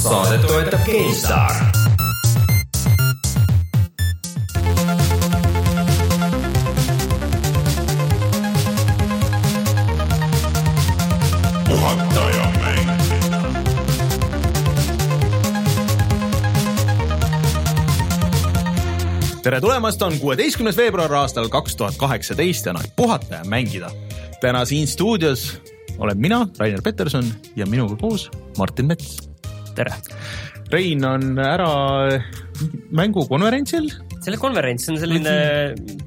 saadet toetab mäng. tere tulemast, on kuueteistkümnes veebruar aastal kaks tuhat kaheksateist ja on aeg puhata ja mängida. täna siin stuudios olen mina, Rainer Peterson ja minuga koos Martin Mets. tere. Rein on ära mängukonverentsil. Selle konverents on selline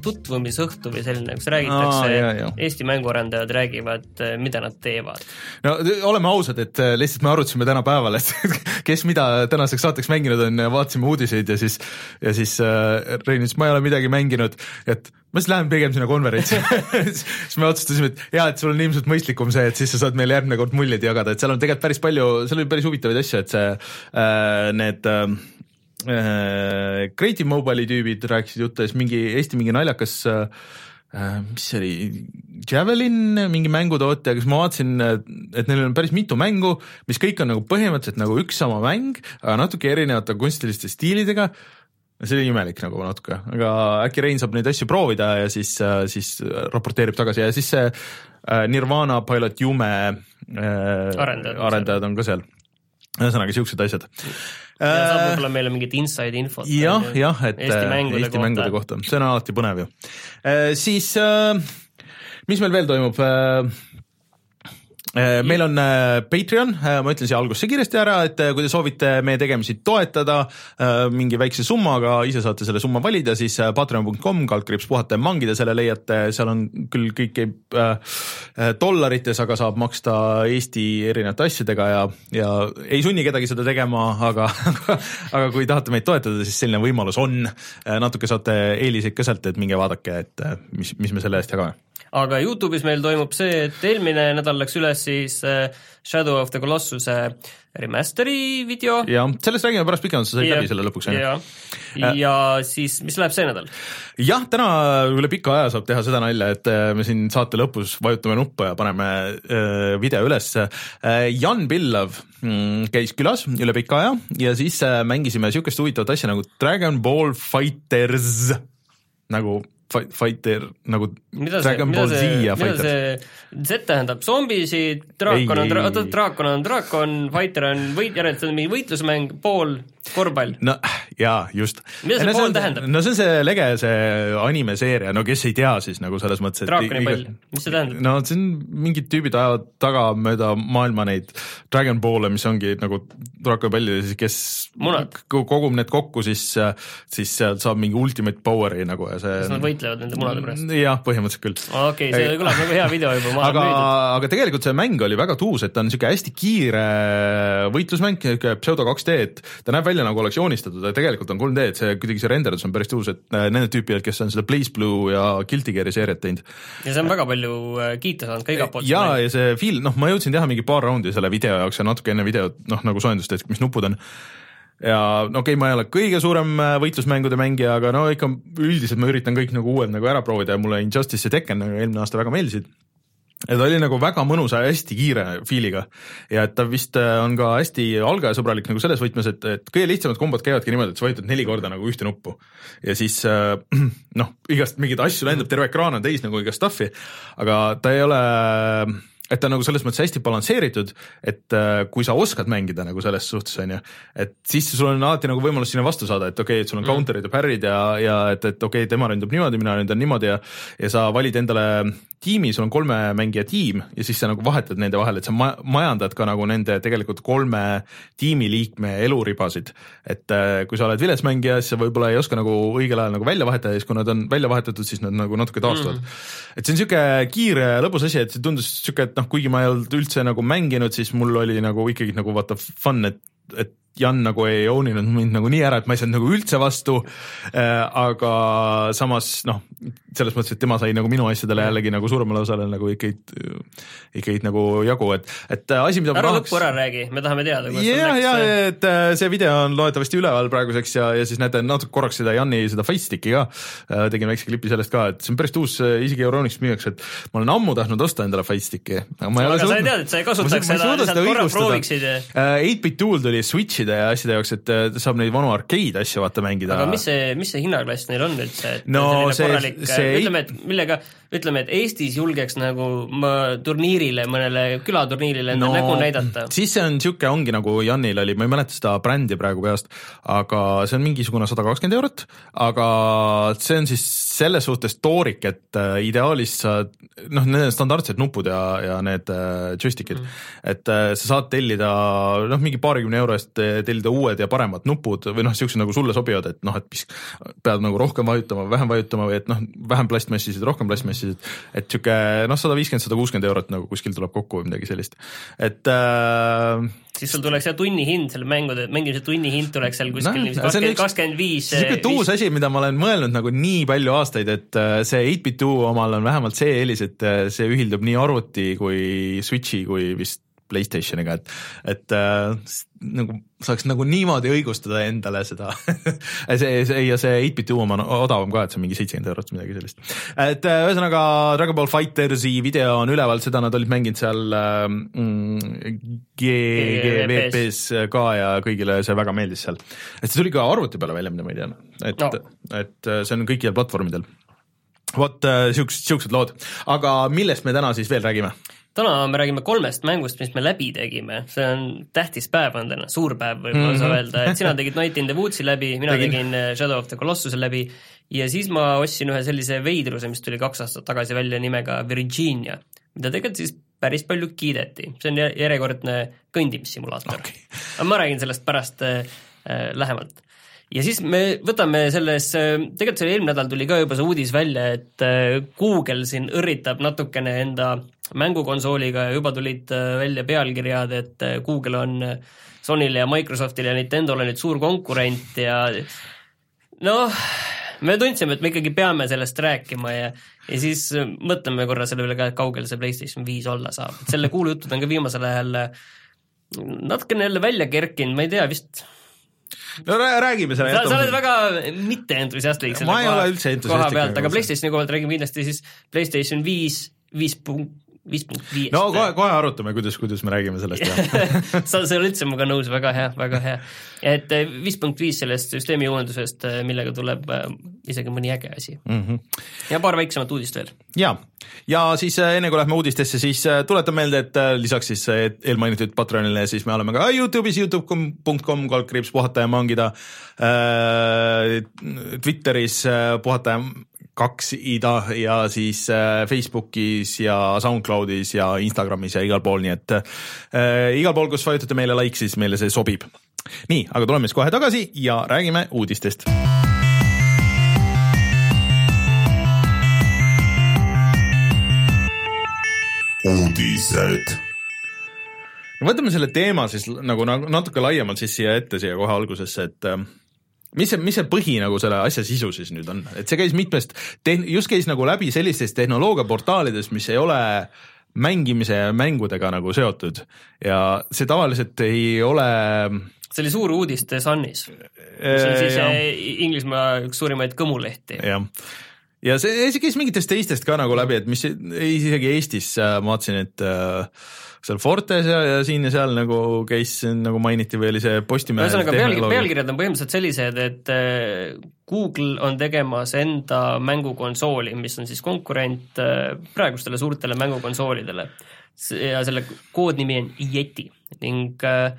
tutvumisõhtu või selline, kus räägitakse jaa. Eesti mänguarendajad räägivad, mida nad teevad. no oleme ausad, et äh, lihtsalt me arutasime täna päeval, et kes mida tänaseks saateks mänginud on ja vaatasime uudiseid ja siis, ja siis äh, Rein ütles, ma ei ole midagi mänginud, et ma siis lähen pigem sinna konverentsi siis me otsustasime, et jaa, et sul on ilmselt mõistlikum see, et siis sa saad meile järgmine kord muljeid jagada, et seal on tegelikult päris palju, seal oli päris huvitavaid asju, et see äh,, need äh, äh, Creative Mobile'i tüübid rääkisid juttu ja siis mingi Eesti mingi naljakas äh, äh, mis see oli, Javelin, mingi mängutootja, kes ma vaatasin, et neil on päris mitu mängu, mis kõik on nagu põhimõtteliselt nagu üks sama mäng, aga natuke erinevate kunstiliste stiilidega see oli imelik nagu natuke, aga äkki Rein saab neid asju proovida ja siis, siis raporteerib tagasi ja siis see äh, Nirvana Pilot Jume äh, Arendajad on arendajad on ka seal. ühesõnaga siuksed asjad. Ja saab võib-olla meile mingit inside infot. Äh, jah, jah, et Eesti äh, mängude Eesti kohta. mängude kohta, see on alati põnev ju. siis äh, mis meil veel toimub? Meil on äh, Patreon, ma ütlen siia algusse kiiresti ära, et äh, kui te soovite meie tegemisi toetada äh, mingi väikse summaga, ise saate selle summa valida, siis äh, patreon.com, kaldkriips puhata ja mangida, selle leiate, seal on küll kõik käib äh, äh, dollarites, aga saab maksta Eesti erinevate asjadega ja, ja ei sunni kedagi seda tegema, aga, aga kui tahate meid toetada, siis selline võimalus on. natuke saate eeliseid ka sealt, et minge vaadake, et äh, mis, mis me selle eest jagame. Aga Youtube'is meil toimub see, et eelmine nädal läks üles siis äh, Shadow of the Colossuse remaster'i video. ja sellest räägime pärast pikemalt, sa said läbi selle lõpuks, on ju? ja, ja siis, mis läheb see nädal? jah, täna üle pika aja saab teha seda nalja, et äh, me siin saate lõpus vajutame nuppu ja paneme äh, video ülesse. Jan Pillav mm, käis külas üle pika aja ja siis äh, mängisime niisugust huvitavat asja nagu Dragon Ball Fighters nagu fighter nagu mida see, Dragon Ball Z ja see Z tähendab, zombisid, draakon on, oota draakon on draakon, fighter on võit, järelikult see on mingi võitlusmäng, pool korvpall. no jaa, just. Mida see no, pool on, tähendab? no see on see lege, see animeseeria, no kes ei tea siis nagu selles mõttes, et draakoni pall, mis see tähendab? no see on mingid tüübid ajavad taga mööda maailma neid Dragon Ball'e, mis ongi nagu draakonipallid ja siis kes Munad. ko- kogub need kokku, siis, siis sealt saab mingi ultimate power'i nagu ja see kas nad võitlevad nende munade pärast? jah, põhimõtteliselt küll okei, see Ei. kõlab nagu hea video juba, ma aga aga tegelikult see mäng oli väga tuus, et ta on niisugune hästi kiire võitlusmäng, niisugune pseudo 2D, et ta näeb välja nagu oleks joonistatud, aga tegelikult on 3D, et see kuidagi see renderdus on päris tuus, et äh, nende tüüpidel, kes on seda Blaze Blue ja Guilty Gear'i seeriat teinud. ja see on väga palju äh, kiita saanud ka igalt poolt. ja, ja see feel, noh, ma jõudsin teha mingi paar raundi selle video jaoks ja natuke enne videot, noh nagu soojendust, et mis nupud on ja no okei okay,, ma ei ole kõige suurem äh, võitlusmängude mängija, aga no ikka üldiselt ma üritan kõik nagu uued nagu ära proovida ja mulle Injustice ja Tekken nagu eelmine aasta väga meeldisid. Ja ta oli nagu väga mõnusa ja hästi kiire feel'iga ja et ta vist äh, on ka hästi algajasõbralik nagu selles võtmes, et, et kõige lihtsamad kombod käivadki niimoodi, et sa vajutad neli korda nagu ühte nuppu. Ja siis äh, noh, igast mingeid asju lendab, terve ekraan on täis nagu igast stuff'i, aga ta ei ole et ta nagu selles mõttes hästi balansseeritud, et äh, kui sa oskad mängida nagu selles suhtes on ju, et siis sul on alati nagu võimalus sinna vastu saada, et okei okay,, et sul on counter'id ja parry'd ja, ja et, et okei okay,, tema ründab niimoodi, mina ründan niimoodi ja ja sa valid endale tiimi, sul on kolme mängija tiim ja siis sa nagu vahetad nende vahel, et sa ma majandad ka nagu nende tegelikult kolme tiimiliikme eluribasid. et äh, kui sa oled vilets mängija, siis sa võib-olla ei oska nagu õigel ajal nagu välja vahetada ja siis, kui nad on välja vahetatud, siis nad nagu natuke taastuvad mm.. et see on niisugune kiire ja lõbus asi, et see tundus niisugune, et noh, kuigi ma ei olnud üldse nagu mänginud, siis mul oli nagu ikkagi nagu vaata fun, et, et Jan nagu ei own inud mind nagu nii ära, et ma ei saanud nagu üldse vastu äh,. aga samas noh, selles mõttes, et tema sai nagu minu asjadele jällegi nagu suuremale osale nagu ikkagi, ikkagi nagu jagu, et, et asi, mida ära lõppu ära räägi, me tahame teada, ja, ja et äh, see video on loodetavasti üleval praeguseks ja, ja siis näete natuke korraks seda Janni seda Fightstick'i ka, tegin väikse klipi sellest ka, et see on päris uus, isegi Euronix müüakse, et ma olen ammu tahtnud osta endale Fightstick'i. aga sa ei teadnud, sa ei kasutaks seda, lihtsalt korra prooviksid ja Äh, 8-bit tool tuli Switchi Switch'ide ja asjade jaoks, et äh, saab neid vanu arcade asju vaata mängida. aga mis see, mis see hinnaklass neil on üldse, et No see- korralik, see- ütleme, et millega, ütleme, et Eestis julgeks nagu ma turniirile, mõnele külaturniirile enda no, nägu näidata. siis see on niisugune, ongi nagu Janil oli, ma ei mäleta seda brändi praegu peast, aga see on mingisugune sada kakskümmend eurot, aga see on siis selles suhtes toorik, et äh, ideaalis sa noh, need on standardsed nupud ja, ja need äh, joystick'id mm., et äh, sa saad tellida noh, mingi paarikümne euro eest äh, tellida uued ja paremad nupud või noh, niisugused nagu sulle sobivad, et noh, et mis pead nagu rohkem vajutama, vähem vajutama või et noh, vähem plastmassisid, rohkem plastmassisid, et niisugune noh, sada viiskümmend, sada kuuskümmend eurot nagu kuskil tuleb kokku või midagi sellist, et äh, siis sul tuleks jah tunnihind selle mängude, mängimise tunnihind tuleks seal kuskil Noh, niiviisi kakskümmend, viis. niisugune uus asi, mida ma olen mõelnud nagu nii palju aastaid, et äh, see 8bit2 omal on vähemalt see eelis, et äh, see ühildub nii arvuti kui Switchi kui vist Playstationiga, et, et äh, nagu saaks nagu niimoodi õigustada endale seda see, see ja see 8bit2 oma on odavam ka, et see on mingi seitsekümmend eurot või midagi sellist. et äh, ühesõnaga Dragon Ball Fightersi video on üleval, seda nad olid mänginud seal mm, GGVP-s ka ja kõigile see väga meeldis seal. et see tuli ka arvuti peale välja, mida ma ei teadnud, et No. no., et äh, see on kõikidel platvormidel. vot äh, siuksed, siuksed lood, aga millest me täna siis veel räägime? Täna me räägime kolmest mängust, mis me läbi tegime, see on tähtis päev on täna, suur päev võib-olla mm -hmm. saab öelda, et sina tegid Night in the Woods'i läbi, mina Tegin. tegin, tegin Shadow of the Colossuse läbi ja siis ma ostsin ühe sellise veidruse, mis tuli kaks aastat tagasi välja nimega Virginia, mida tegelikult siis päris palju kiideti, see on jär- järjekordne kõndimissimulaator Okei. aga ma räägin sellest pärast äh, äh, lähemalt ja siis me võtame selles, tegelikult see eelmine nädal tuli ka juba see uudis välja, et äh, Google siin õrritab natukene enda mängukonsooliga ja juba tulid äh, välja pealkirjad, et äh, Google on äh, Sonyle ja Microsoftile ja Nintendole nüüd suur konkurent ja noh, me tundsime, et me ikkagi peame sellest rääkima ja ja siis äh, mõtleme korra selle üle ka, et kaugel see PlayStation viis olla saab, et selle kuulujutud on ka viimasel ajal äh, natukene jälle välja kerkinud, ma ei tea, vist no rää- räägime selle sa, oled väga mitteentusiastlik selle Ma koha, koha pealt, aga. PlayStationi koha pealt räägime kindlasti siis PlayStation viis, viis punkt, viis punkt viiest. no kohe, kohe arutame, kuidas, kuidas me räägime sellest sa, sa oled üldse minuga nõus, väga hea, väga hea. et eh, viis punkt viis sellest süsteemi uuendusest, millega tuleb äh, isegi mõni äge asi mm. -hmm. ja paar väiksemat uudist veel. ja, ja siis enne kui lähme uudistesse, siis tuletan meelde, et lisaks siis eelmainitud Patreonile, siis me oleme ka Youtube'is Youtube.com kaldkriips puhata ja mangida Twitteris puhata ja kaks ida ja siis äh, Facebookis ja SoundCloudis ja Instagramis ja igal pool, nii et äh, igal pool, kus vajutate meile like, siis meile see sobib. nii, aga tuleme siis kohe tagasi ja räägime uudistest uudised. no võtame selle teema siis nagu, nagu natuke laiemalt siis siia ette siia kohe algusesse, et äh, mis see, mis see põhi nagu selle asja sisu siis nüüd on, et see käis mitmest, just käis nagu läbi sellistest tehnoloogiaportaalidest, mis ei ole mängimise ja mängudega nagu seotud ja see tavaliselt ei ole see oli suur uudis The Sunis, see on siis jah. eh, Inglismaa üks suurimaid kõmulehti. jah, ja see, see käis mingitest teistest ka nagu läbi, et mis ei, isegi Eestis äh, ma vaatasin, et äh, seal Fortes ja, ja siin ja seal nagu käis, nagu mainiti või oli see Postimehe ühesõnaga pealkirjad, pealkirjad on põhimõtteliselt sellised, et äh, Google on tegemas enda mängukonsooli, mis on siis konkurent äh, praegustele suurtele mängukonsoolidele. ja selle koodnimi on Yeti ning äh,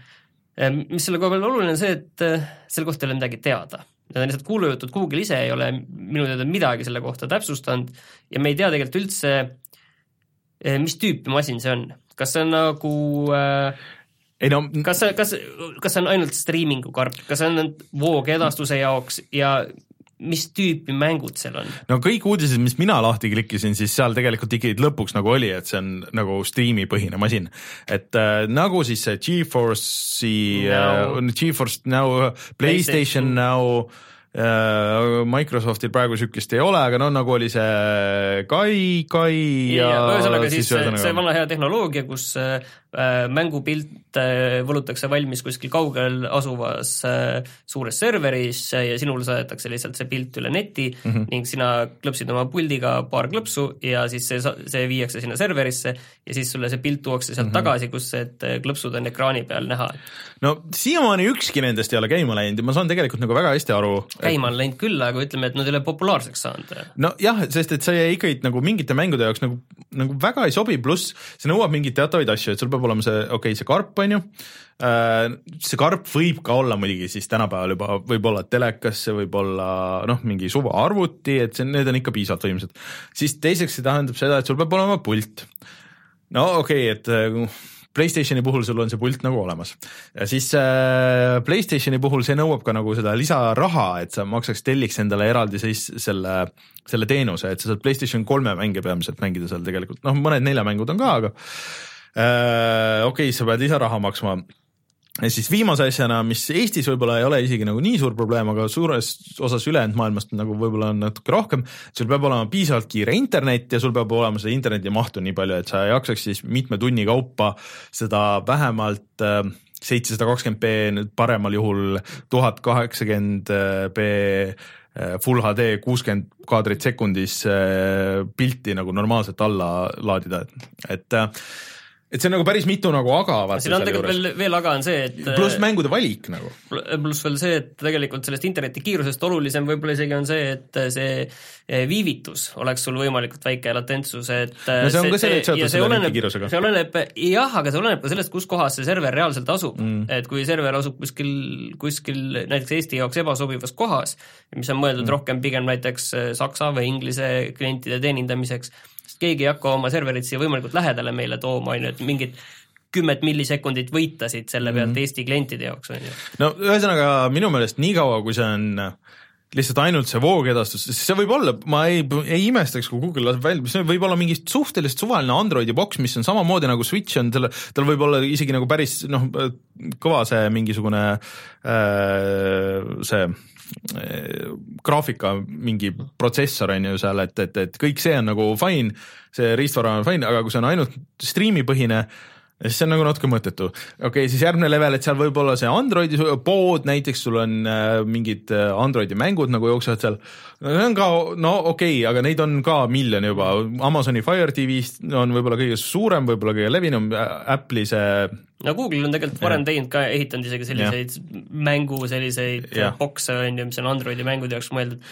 mis selle koha peal oluline on see, et selle kohta ei ole midagi teada. Need on lihtsalt kuulujutud, Google ise ei ole minu teada midagi selle kohta täpsustanud ja me ei tea tegelikult üldse, mis tüüpi masin see on, kas see on nagu äh, ei no kas see, kas, kas see on ainult striimingu karp, kas see on voogedastuse jaoks ja mis tüüpi mängud seal on? no kõik uudised, mis mina lahti klikkisin, siis seal tegelikult ikkagi lõpuks nagu oli, et see on nagu striimipõhine masin. et äh, nagu siis see Geforce'i Now. äh,, Geforce Now, Playstation Now äh,, Microsoftil praegu siukest ei ole, aga no nagu oli see Kai, Kai ja, ja ühesõnaga siis see, ühesõnaga- see vana hea tehnoloogia, kus äh, äh, mängupilt äh, võlutakse valmis kuskil kaugel asuvas äh, suures serveris äh, ja sinule saadetakse lihtsalt see pilt üle neti mm -hmm. ning sina klõpsid oma puldiga paar klõpsu ja siis see, see viiakse sinna serverisse ja siis sulle see pilt tuuakse sealt mm -hmm. tagasi, kus need äh, klõpsud on ekraani peal näha. no siiamaani ükski nendest ei ole käima läinud ja ma saan tegelikult nagu väga hästi aru. käima on läinud küll, aga ütleme, et nad ei ole populaarseks saanud. nojah, sest et see ikkagi nagu mingite mängude jaoks nagu, nagu väga ei sobi, pluss see nõuab mingeid teatavaid asju, et sul peab olema see, okei okay,, see karp, on ju, äh, see karp võib ka olla muidugi siis tänapäeval juba, võib olla telekas, see võib olla noh, mingi suvaarvuti, et see, need on ikka piisavalt võimsad. siis teiseks see tähendab seda, et sul peab olema pult. no okei okay,, et äh, Playstationi puhul sul on see pult nagu olemas ja siis äh, Playstationi puhul see nõuab ka nagu seda lisaraha, et sa maksaks, telliks endale eraldi siis selle, selle teenuse, et sa saad Playstation kolme mänge peamiselt mängida seal tegelikult, noh, mõned neljamängud on ka, aga okei okay,, sa pead lisaraha maksma. Ja siis viimase asjana, mis Eestis võib-olla ei ole isegi nagu nii suur probleem, aga suures osas ülejäänud maailmast nagu võib-olla on natuke rohkem, sul peab olema piisavalt kiire internet ja sul peab olema seda interneti mahtu nii palju, et sa jaksaks siis mitme tunni kaupa seda vähemalt äh, seitsesada kakskümmend B, nüüd paremal juhul tuhat kaheksakümmend B äh, full HD kuuskümmend kaadrit sekundis äh, pilti nagu normaalselt alla laadida, et, et et see on nagu päris mitu nagu aga. siin on tegelikult juures. veel, veel aga on see, et pluss mängude valik nagu. pluss veel see, et tegelikult sellest interneti kiirusest olulisem võib-olla isegi on see, et see eh, viivitus oleks sul võimalikult väike latentsus, et no see on ka selle, seotud selle oleneb, kiirusega. see oleneb, jah, aga see oleneb ka sellest, kus kohas see server reaalselt asub mm., et kui server asub kuskil, kuskil näiteks Eesti jaoks ebasobivas kohas, mis on mõeldud mm. rohkem pigem näiteks Saksa või Inglise klientide teenindamiseks, sest keegi ei hakka oma serverit siia võimalikult lähedale meile tooma, on ju, et mingit kümmet millisekundit võitasid selle pealt mm -hmm. Eesti klientide jaoks, on ju. no ühesõnaga minu meelest niikaua, kui see on lihtsalt ainult see voogedastus, see võib olla, ma ei, ei imestaks, kui Google laseb välja, see võib olla mingi suhteliselt suvaline Androidi boks, mis on samamoodi nagu Switch on, tal, tal võib olla isegi nagu päris noh, kõva see mingisugune äh, see graafika mingi protsessor on ju seal, et, et, et kõik see on nagu fine, see riistvara on fine, aga kui see on ainult striimipõhine, siis see on nagu natuke mõttetu. okei okay,, siis järgmine level, et seal võib olla see Androidi pood, näiteks sul on äh, mingid äh, Androidi mängud nagu jooksevad seal, see on ka, no okei okay,, aga neid on ka miljon juba, Amazoni Fire TV-st on võib-olla kõige suurem, võib-olla kõige levinum, Apple'i see no Google on tegelikult varem teinud ka, ehitanud isegi selliseid ja. mängu selliseid bokse, on ju, mis on Androidi mängude jaoks mõeldud.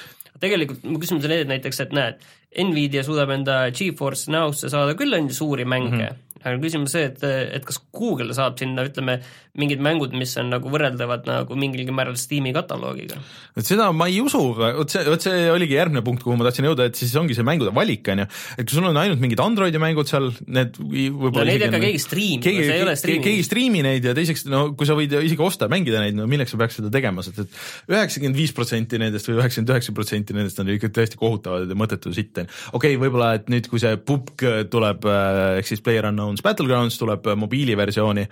tegelikult mu küsimus on näiteks, et näed, Nvidia suudab enda Geforce Now'sse saada küll on ju suuri mänge mm, -hmm aga küsimus see, et, et kas Google saab sinna, ütleme, mingid mängud, mis on nagu võrreldavad nagu mingilgi määral Steam'i kataloogiga? et seda ma ei usu, vot see, vot see oligi järgmine punkt, kuhu ma tahtsin jõuda, et siis ongi see mängude valik, on ju, et kui sul on ainult mingid Androidi mängud seal, need võib-olla no neid ei hakka keegi striimima, see ei ole striiming. keegi ei striimi neid ja teiseks, no kui sa võid isegi osta ja mängida neid, no milleks sa peaks seda tegema, sest et üheksakümmend viis protsenti nendest või üheksakümmend üheksa protsenti nendest on ikka tõesti kohutavad ja mõttetu sitt, on ju. okei okay,, võib-olla et nüüd, kui see PUBG tuleb, eh, ehk siis PlayerUnknown's Battlegrounds tuleb eh, mobiiliversiooni,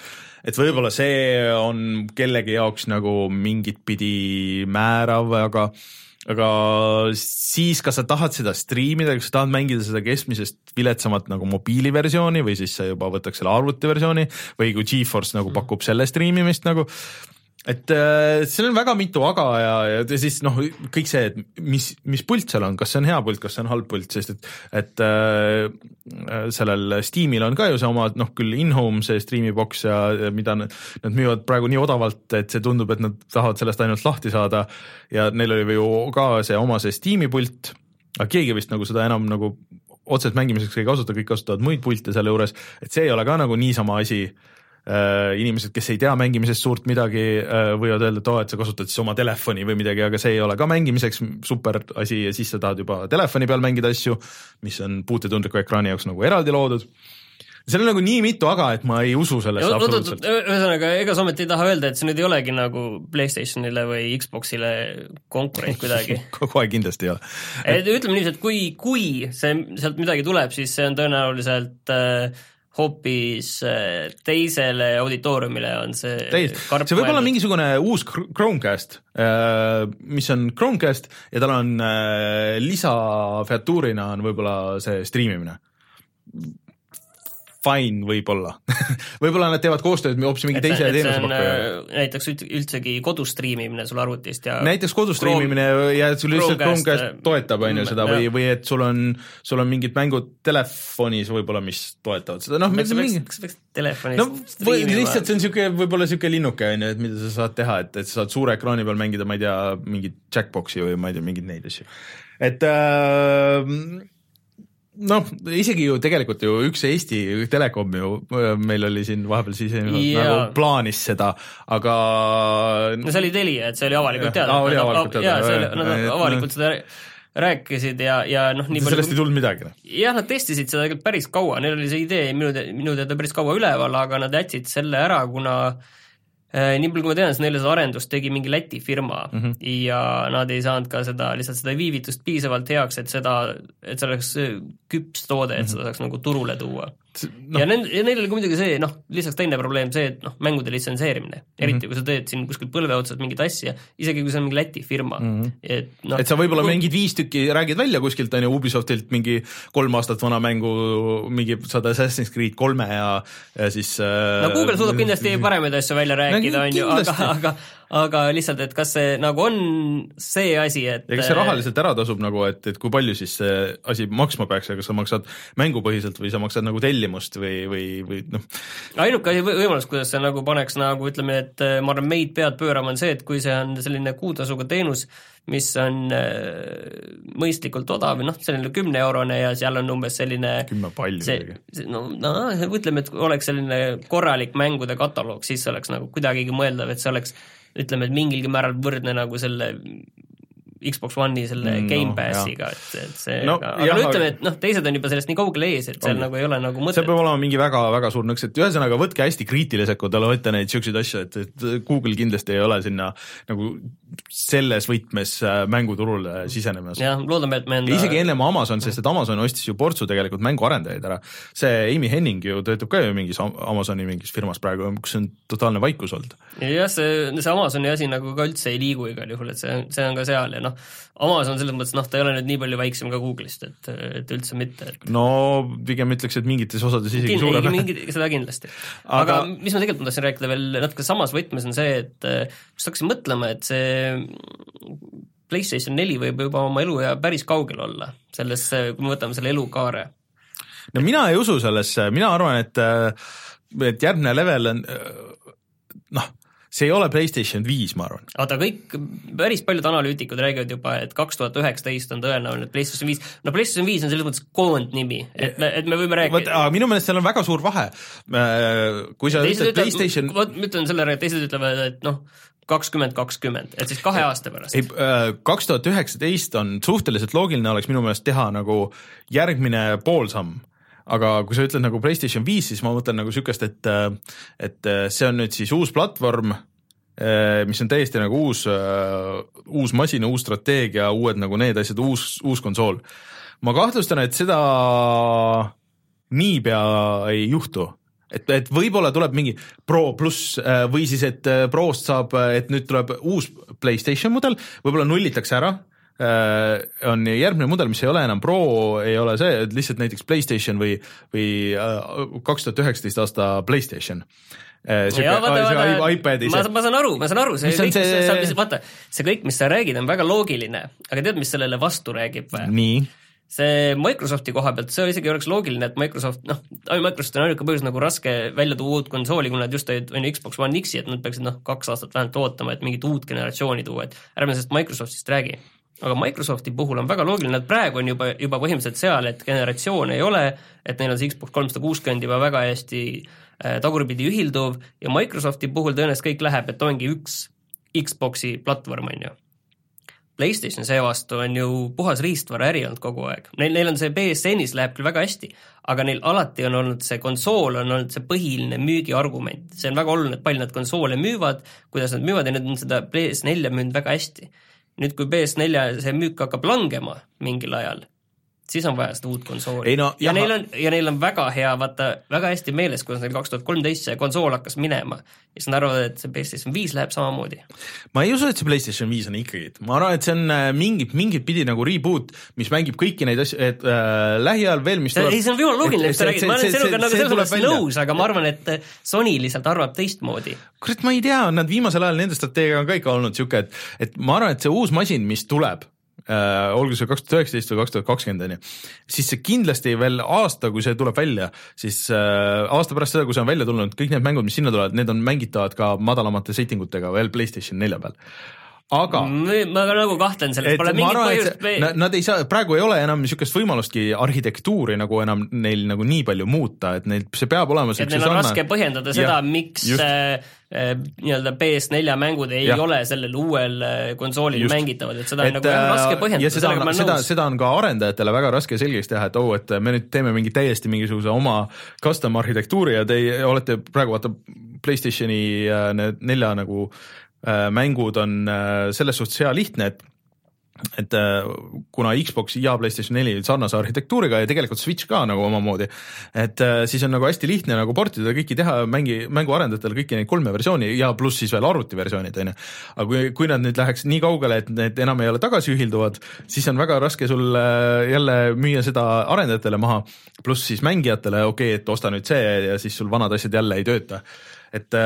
et võib-olla see on kellegi jaoks nagu mingit pidi määrav, aga aga siis, kas sa tahad seda striimida, kas sa tahad mängida seda keskmisest viletsamat nagu mobiiliversiooni või siis sa juba võtaks selle arvutiversiooni või kui Geforce nagu pakub selle striimimist nagu et äh, seal on väga mitu aga ja, ja siis noh, kõik see, et mis, mis pult seal on, kas see on hea pult, kas see on halb pult, sest et, et äh, sellel Steamil on ka ju see oma noh, küll in-home see stream'i box ja, ja mida nad, nad müüvad praegu nii odavalt, et see tundub, et nad tahavad sellest ainult lahti saada. Ja neil oli ju ka see oma see Steam'i pult, aga keegi vist nagu seda enam nagu otseselt mängimiseks ei kasuta, kõik kasutavad muid pilte selle juures, et see ei ole ka nagu niisama asi inimesed, kes ei tea mängimisest suurt midagi, äh, võivad öelda, et oo, et sa kasutad siis oma telefoni või midagi, aga see ei ole ka mängimiseks super asi ja siis sa tahad juba telefoni peal mängida asju, mis on puutetundliku ekraani jaoks nagu eraldi loodud seal on nagu nii mitu aga, et ma ei usu sellesse absoluutselt. ühesõnaga, ega sa ometi ei taha öelda, et see nüüd ei olegi nagu Playstationile või Xboxile konkurent kuidagi kohe kindlasti ei ole. et ütleme niiviisi, et kui, kui see, sealt midagi tuleb, siis see on tõenäoliselt äh, hoopis äh, teisele auditooriumile on see Teis, see võib olla mingisugune uus Chromecast, äh, mis on Chromecast ja tal on äh, lisafeatuurina on võib-olla see striimimine. Fine võib-olla võib-olla nad teevad koostööd hoopis mingi teise teenusepakkujaga. näiteks üldsegi kodus striimimine sul arvutist ja näiteks kodus striimimine ja et sul lihtsalt Chromecast toetab, on ju seda või, või et sul on, sul on mingid mängud telefonis võib-olla, mis toetavad seda, noh. kas sa peaks, peaks telefonis no, või lihtsalt see on niisugune, võib-olla niisugune linnuke, on ju, et mida sa saad teha, et, et sa saad suure ekraani peal mängida, ma ei tea, mingit Jackboxi või ma ei tea, mingeid neid asju. et äh, noh, isegi ju tegelikult ju üks Eesti Telekom ju, meil oli siin vahepeal siis ja. nagu plaanis seda, aga. no see oli Telia, et see oli avalikult teada. aa, oli avalikult teada. jaa, see oli, nad avalikult seda rääkisid ja, ja noh, nii palju sellest ei tulnud midagi? noh? jah, nad testisid seda tegelikult päris kaua, neil oli see idee minu, minu teada päris kaua üleval, aga nad jätsid selle ära, kuna Äh, nii palju, kui ma tean, siis neile seda arendust tegi mingi Läti firma mm -hmm. ja nad ei saanud ka seda, lihtsalt seda viivitust piisavalt heaks, et seda, et see oleks küps toode, et -hmm. seda saaks nagu turule tuua no.. ja nend-, ja neil oli ka muidugi see, noh, lisaks teine probleem see, et noh, mängude litsenseerimine, eriti mm -hmm. kui sa teed siin kuskil põlve otsas mingit asja, isegi kui see on mingi Läti firma mm, -hmm. et noh et sa võib-olla kui... mingid viis tükki räägid välja kuskilt, on ju, Ubisoftilt mingi kolm aastat vana mängu, mingi saad Assassin's Creed kolme ja, ja siis äh, no Google suudab kindlasti paremaid asju välja rääkida, on ju, aga, aga aga lihtsalt, et kas see nagu on see asi, et ja kas see rahaliselt ära tasub nagu, et, et kui palju siis see asi maksma peaks ja kas sa maksad mängupõhiselt või sa maksad nagu tellimust või, või, või noh. ainuke võimalus, kuidas see nagu paneks nagu ütleme, et äh, ma arvan, meid pead pöörama, on see, et kui see on selline kuutasuga teenus, mis on äh, mõistlikult odav, noh, selline kümneeurone ja seal on umbes selline kümme palju see, no, no ütleme, et oleks selline korralik mängude kataloog, siis oleks nagu kuidagigi mõeldav, et see oleks ütleme, et mingilgi määral võrdne nagu selle Xbox One'i selle mm, Game Passiga no,, et, et see no, aga, aga no ütleme, et noh, teised on juba sellest nii kaugele ees, et seal on. nagu ei ole nagu mõtet. seal peab olema mingi väga-väga suur nõks, et ühesõnaga võtke hästi kriitiliselt võtta neid niisuguseid asju, et, et Google kindlasti ei ole sinna nagu selles võtmes äh, mänguturule sisenemas. jah, loodame, et me enda isegi ennem Amazon, sest et Amazon ostis ju portsu tegelikult mänguarendajaid ära. see Amy Henning ju töötab ka ju mingis Amazoni mingis firmas praegu, kus on totaalne vaikus olnud. jah, see, see Amazoni asi nagu ka üldse ei liigu igal juhul, et see, see on ka seal ja noh, noh, Amazon selles mõttes noh, ta ei ole nüüd nii palju väiksem ka Google'ist, et, et üldse mitte et.... no pigem ütleks, et mingites osades isegi Kind, suurem. mingi, seda kindlasti. aga, mis ma tegelikult ma tahtsin rääkida veel natuke samas võtmes, on see, et just hakkasin mõtlema, et see PlayStation neli võib juba oma eluea päris kaugel olla, selles, kui me võtame selle elukaare. no mina ei usu sellesse, mina arvan, et et järgmine level on noh see ei ole PlayStation viis, ma arvan. oota, kõik, päris paljud analüütikud räägivad juba, et kaks tuhat üheksateist on tõenäoline PlayStation viis, no PlayStation viis on selles mõttes koondnimi, et me, et me võime rääkida. aga minu meelest seal on väga suur vahe. Äh, kui sa ütled PlayStation. vot ma ütlen selle ära, et teised ütlevad, et noh, kakskümmend, kakskümmend, et siis kahe aasta pärast. ei, äh, kaks tuhat üheksateist on suhteliselt loogiline oleks minu meelest teha nagu järgmine poolsamm aga kui sa ütled nagu PlayStation viis, siis ma mõtlen nagu niisugust, et et see on nüüd siis uus platvorm, mis on täiesti nagu uus, uus masin, uus strateegia, uued nagu need asjad, uus, uus konsool. ma kahtlustan, et seda niipea ei juhtu et, et võib-olla tuleb mingi Pro pluss või siis, et Prost saab, et nüüd tuleb uus Playstation mudel, võib-olla nullitakse ära Äh, on järgmine mudel, mis ei ole enam Pro, ei ole see, et lihtsalt näiteks Playstation või, või äh, kaks tuhat üheksateist aasta Playstation äh, ja vaata, vaata, iPadis. ma, ma saan aru, ma saan aru, see kõik, see... see, vaata, see kõik, mis sa räägid, on väga loogiline, aga tead, mis sellele vastu räägib või? see Microsofti koha pealt, see isegi oleks loogiline, et Microsoft, noh, Microsoft on ainuke põhjus nagu raske välja tuua uut konsooli, kuna nad just olid, on ju Xbox One X-i, et nad peaksid noh, kaks aastat vähemalt ootama, et mingit uut generatsiooni tuua, et ärme sellest Microsoftist räägi aga Microsofti puhul on väga loogiline, et praegu on juba, juba põhimõtteliselt seal, et generatsioone ei ole, et neil on see Xbox kolmsada kuuskümmend juba väga hästi äh, tagurpidi ühilduv ja Microsofti puhul tõenäoliselt kõik läheb, et ongi üks Xbox'i platvorm, on ju. PlayStation seevastu on ju puhas riistvaraäri olnud kogu aeg, neil, neil on see BSN-is läheb küll väga hästi, aga neil alati on olnud see konsool, on olnud see põhiline müügiargument, see on väga oluline, et palju nad konsoole müüvad, kuidas nad müüvad ja nad on seda PS4 müünud väga hästi nüüd, kui PS4 see müük hakkab langema mingil ajal, siis on vaja seda uut konsooli no, ja jah, neil on, ja neil on väga hea, vaata, väga hästi meeles, kuidas neil kaks tuhat kolmteist see konsool hakkas minema. ja siis nad arvavad, et see PlayStation viis läheb samamoodi. ma ei usu, et see PlayStation viis on ikkagi, ma arvan, et see on äh, mingit, mingit pidi nagu reboot, mis mängib kõiki neid asju, et äh, lähiajal veel, mis ei, see on jumala loogiline, mis sa räägid, ma olen sinuga nagu selles mõttes nõus, aga ma arvan, et Sony lihtsalt arvab teistmoodi. kurat, ma ei tea, nad viimasel ajal, nende strateegia on ka ikka olnud niisugune, et, et ma arvan, et see uus masin, mis tuleb äh,, olgu see kaks tuhat üheksateist või kaks tuhat kakskümmend, on ju, siis see kindlasti veel aasta, kui see tuleb välja, siis äh, aasta pärast seda, kui see on välja tulnud, kõik need mängud, mis sinna tulevad, need on mängitavad ka madalamate setting utega veel PlayStation nelja peal aga ma nagu kahtlen selles, pole mingit põhjust nad, nad ei saa, praegu ei ole enam niisugust võimalustki arhitektuuri nagu enam neil nagu nii palju muuta, et neil, see peab olema et neil on sarna... raske põhjendada seda, miks just. äh, nii-öelda PS4 mängud ei ja. ole sellel uuel äh, konsoolil just. mängitavad, et seda et, on nagu äh, raske põhjendada, sellega ma olen nõus. seda on ka arendajatele väga raske selgeks teha, et oh, et me nüüd teeme mingi täiesti mingisuguse oma custom arhitektuuri ja te olete praegu vaata PlayStationi äh, nelja nagu Äh, mängud on äh, selles suhtes hea lihtne, et et äh, kuna Xbox ja PlayStation neli sarnase arhitektuuriga ja tegelikult Switch ka nagu omamoodi, et siis on nagu hästi lihtne nagu portida kõiki teha mängi, mänguarendajatel kõiki neid kolme versiooni ja pluss siis veel arvutiversioonid, on ju. aga kui, kui nad nüüd läheks nii kaugele, et need enam ei ole tagasiühilduvad, siis on väga raske sul jälle müüa seda arendajatele maha, pluss siis mängijatele, okei okay,, et osta nüüd see ja siis sul vanad asjad jälle ei tööta. et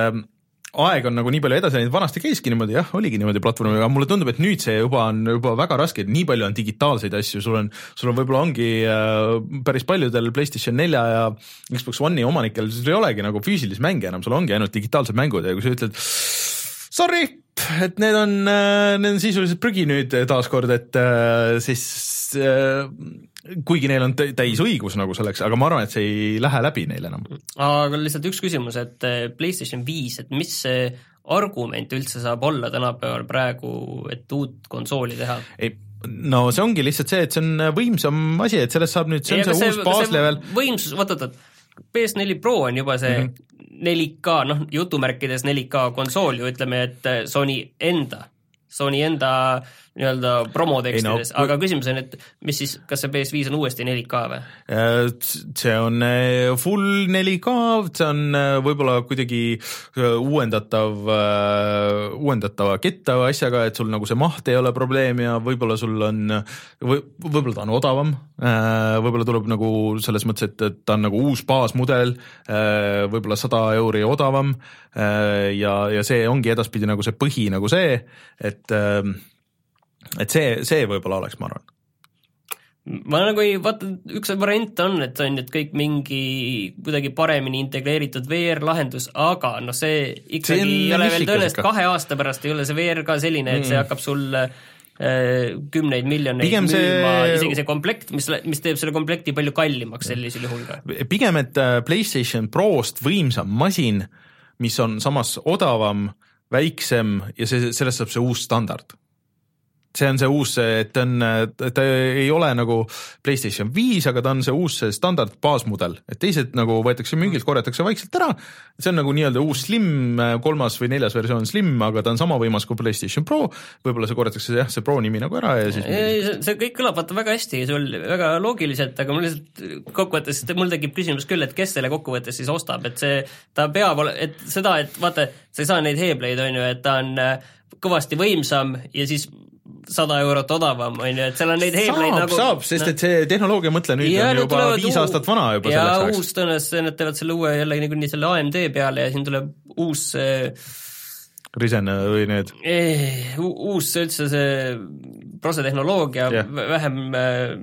aeg on nagu nii palju edasi läinud, vanasti käiski niimoodi, jah, oligi niimoodi platvormiga, aga mulle tundub, et nüüd see juba on juba väga raske, et nii palju on digitaalseid asju, sul on, sul on võib-olla ongi äh, päris paljudel PlayStation nelja ja Xbox One'i omanikel, sul ei olegi nagu füüsilisi mänge enam, sul ongi ainult digitaalsed mängud ja kui sa ütled sorry, et need on, äh, need on sisuliselt prügi nüüd taaskord, et äh, siis äh, kuigi neil on täis õigus nagu selleks, aga ma arvan, et see ei lähe läbi neil enam. aga lihtsalt üks küsimus, et eh, PlayStation viis, et mis see argument üldse saab olla tänapäeval praegu, et uut konsooli teha? ei, no see ongi lihtsalt see, et see on võimsam asi, et sellest saab nüüd, see on see, see uus baaslevel. võimsus, oot, oot, oot, PS4 Pro on juba see mm -hmm. 4K, noh, jutumärkides 4K konsool ju ütleme, et eh, Sony enda, Sony enda äh, nii-öelda promotekstides no,, aga küsimus on, et mis siis, kas see PS5 on uuesti 4K või? Äh, see on äh, full 4K, see on äh, võib-olla kuidagi uuendatav, uuendatava kettava asjaga, et sul nagu see maht ei ole probleem ja võib-olla sul on või võib-olla ta on odavam, võib-olla tuleb nagu selles mõttes, et, et ta on nagu uus baasmudel, võib-olla sada euri odavam ja, ja see ongi edaspidi nagu see põhi nagu see, et et see, see võib-olla oleks, ma arvan ma nagu ei, vaata, üks variant on, et on nüüd kõik mingi kuidagi paremini integreeritud VR-lahendus, aga noh, see ikkagi see ei ole veel tõenäoliselt kahe aasta pärast ei ole see VR ka selline, et see mm. hakkab sul äh, kümneid miljoneid pigem müüma see... isegi see komplekt, mis, mis teeb selle komplekti palju kallimaks sellisel juhul ka. pigem, et äh, PlayStation Prost võimsam masin, mis on samas odavam, väiksem ja see, sellest saab see uus standard see on see uus, et ta on, ta ei ole nagu Playstation viis, aga ta on see uus see standard baasmudel, et teised nagu võetakse müügilt, korjatakse vaikselt ära. see on nagu nii-öelda uus Slim, kolmas või neljas versioon Slim, aga ta on sama võimas kui Playstation Pro. võib-olla see korjatakse jah, see Pro nimi nagu ära ja siis. see kõik kõlab vaata väga hästi, sul väga loogiliselt, aga mul lihtsalt kokkuvõttes, mul tekib küsimus küll, et kes selle kokkuvõttes siis ostab, et see, ta peab, et seda, et vaata, sa ei saa neid Hebleid on ju, et ta on äh, kõvasti võimsam ja siis sada eurot odavam, on ju, et seal on neid heebleid nagu saab, sest et see tehnoloogia, mõtle nüüd ja, on juba viis aastat vana juba ja uus tõenäoliselt, nad teevad selle uue jälle niikuinii selle AMD peale ja siin tuleb uus Risen või need? uus üldse see prosetehnoloogia yeah., vähem äh,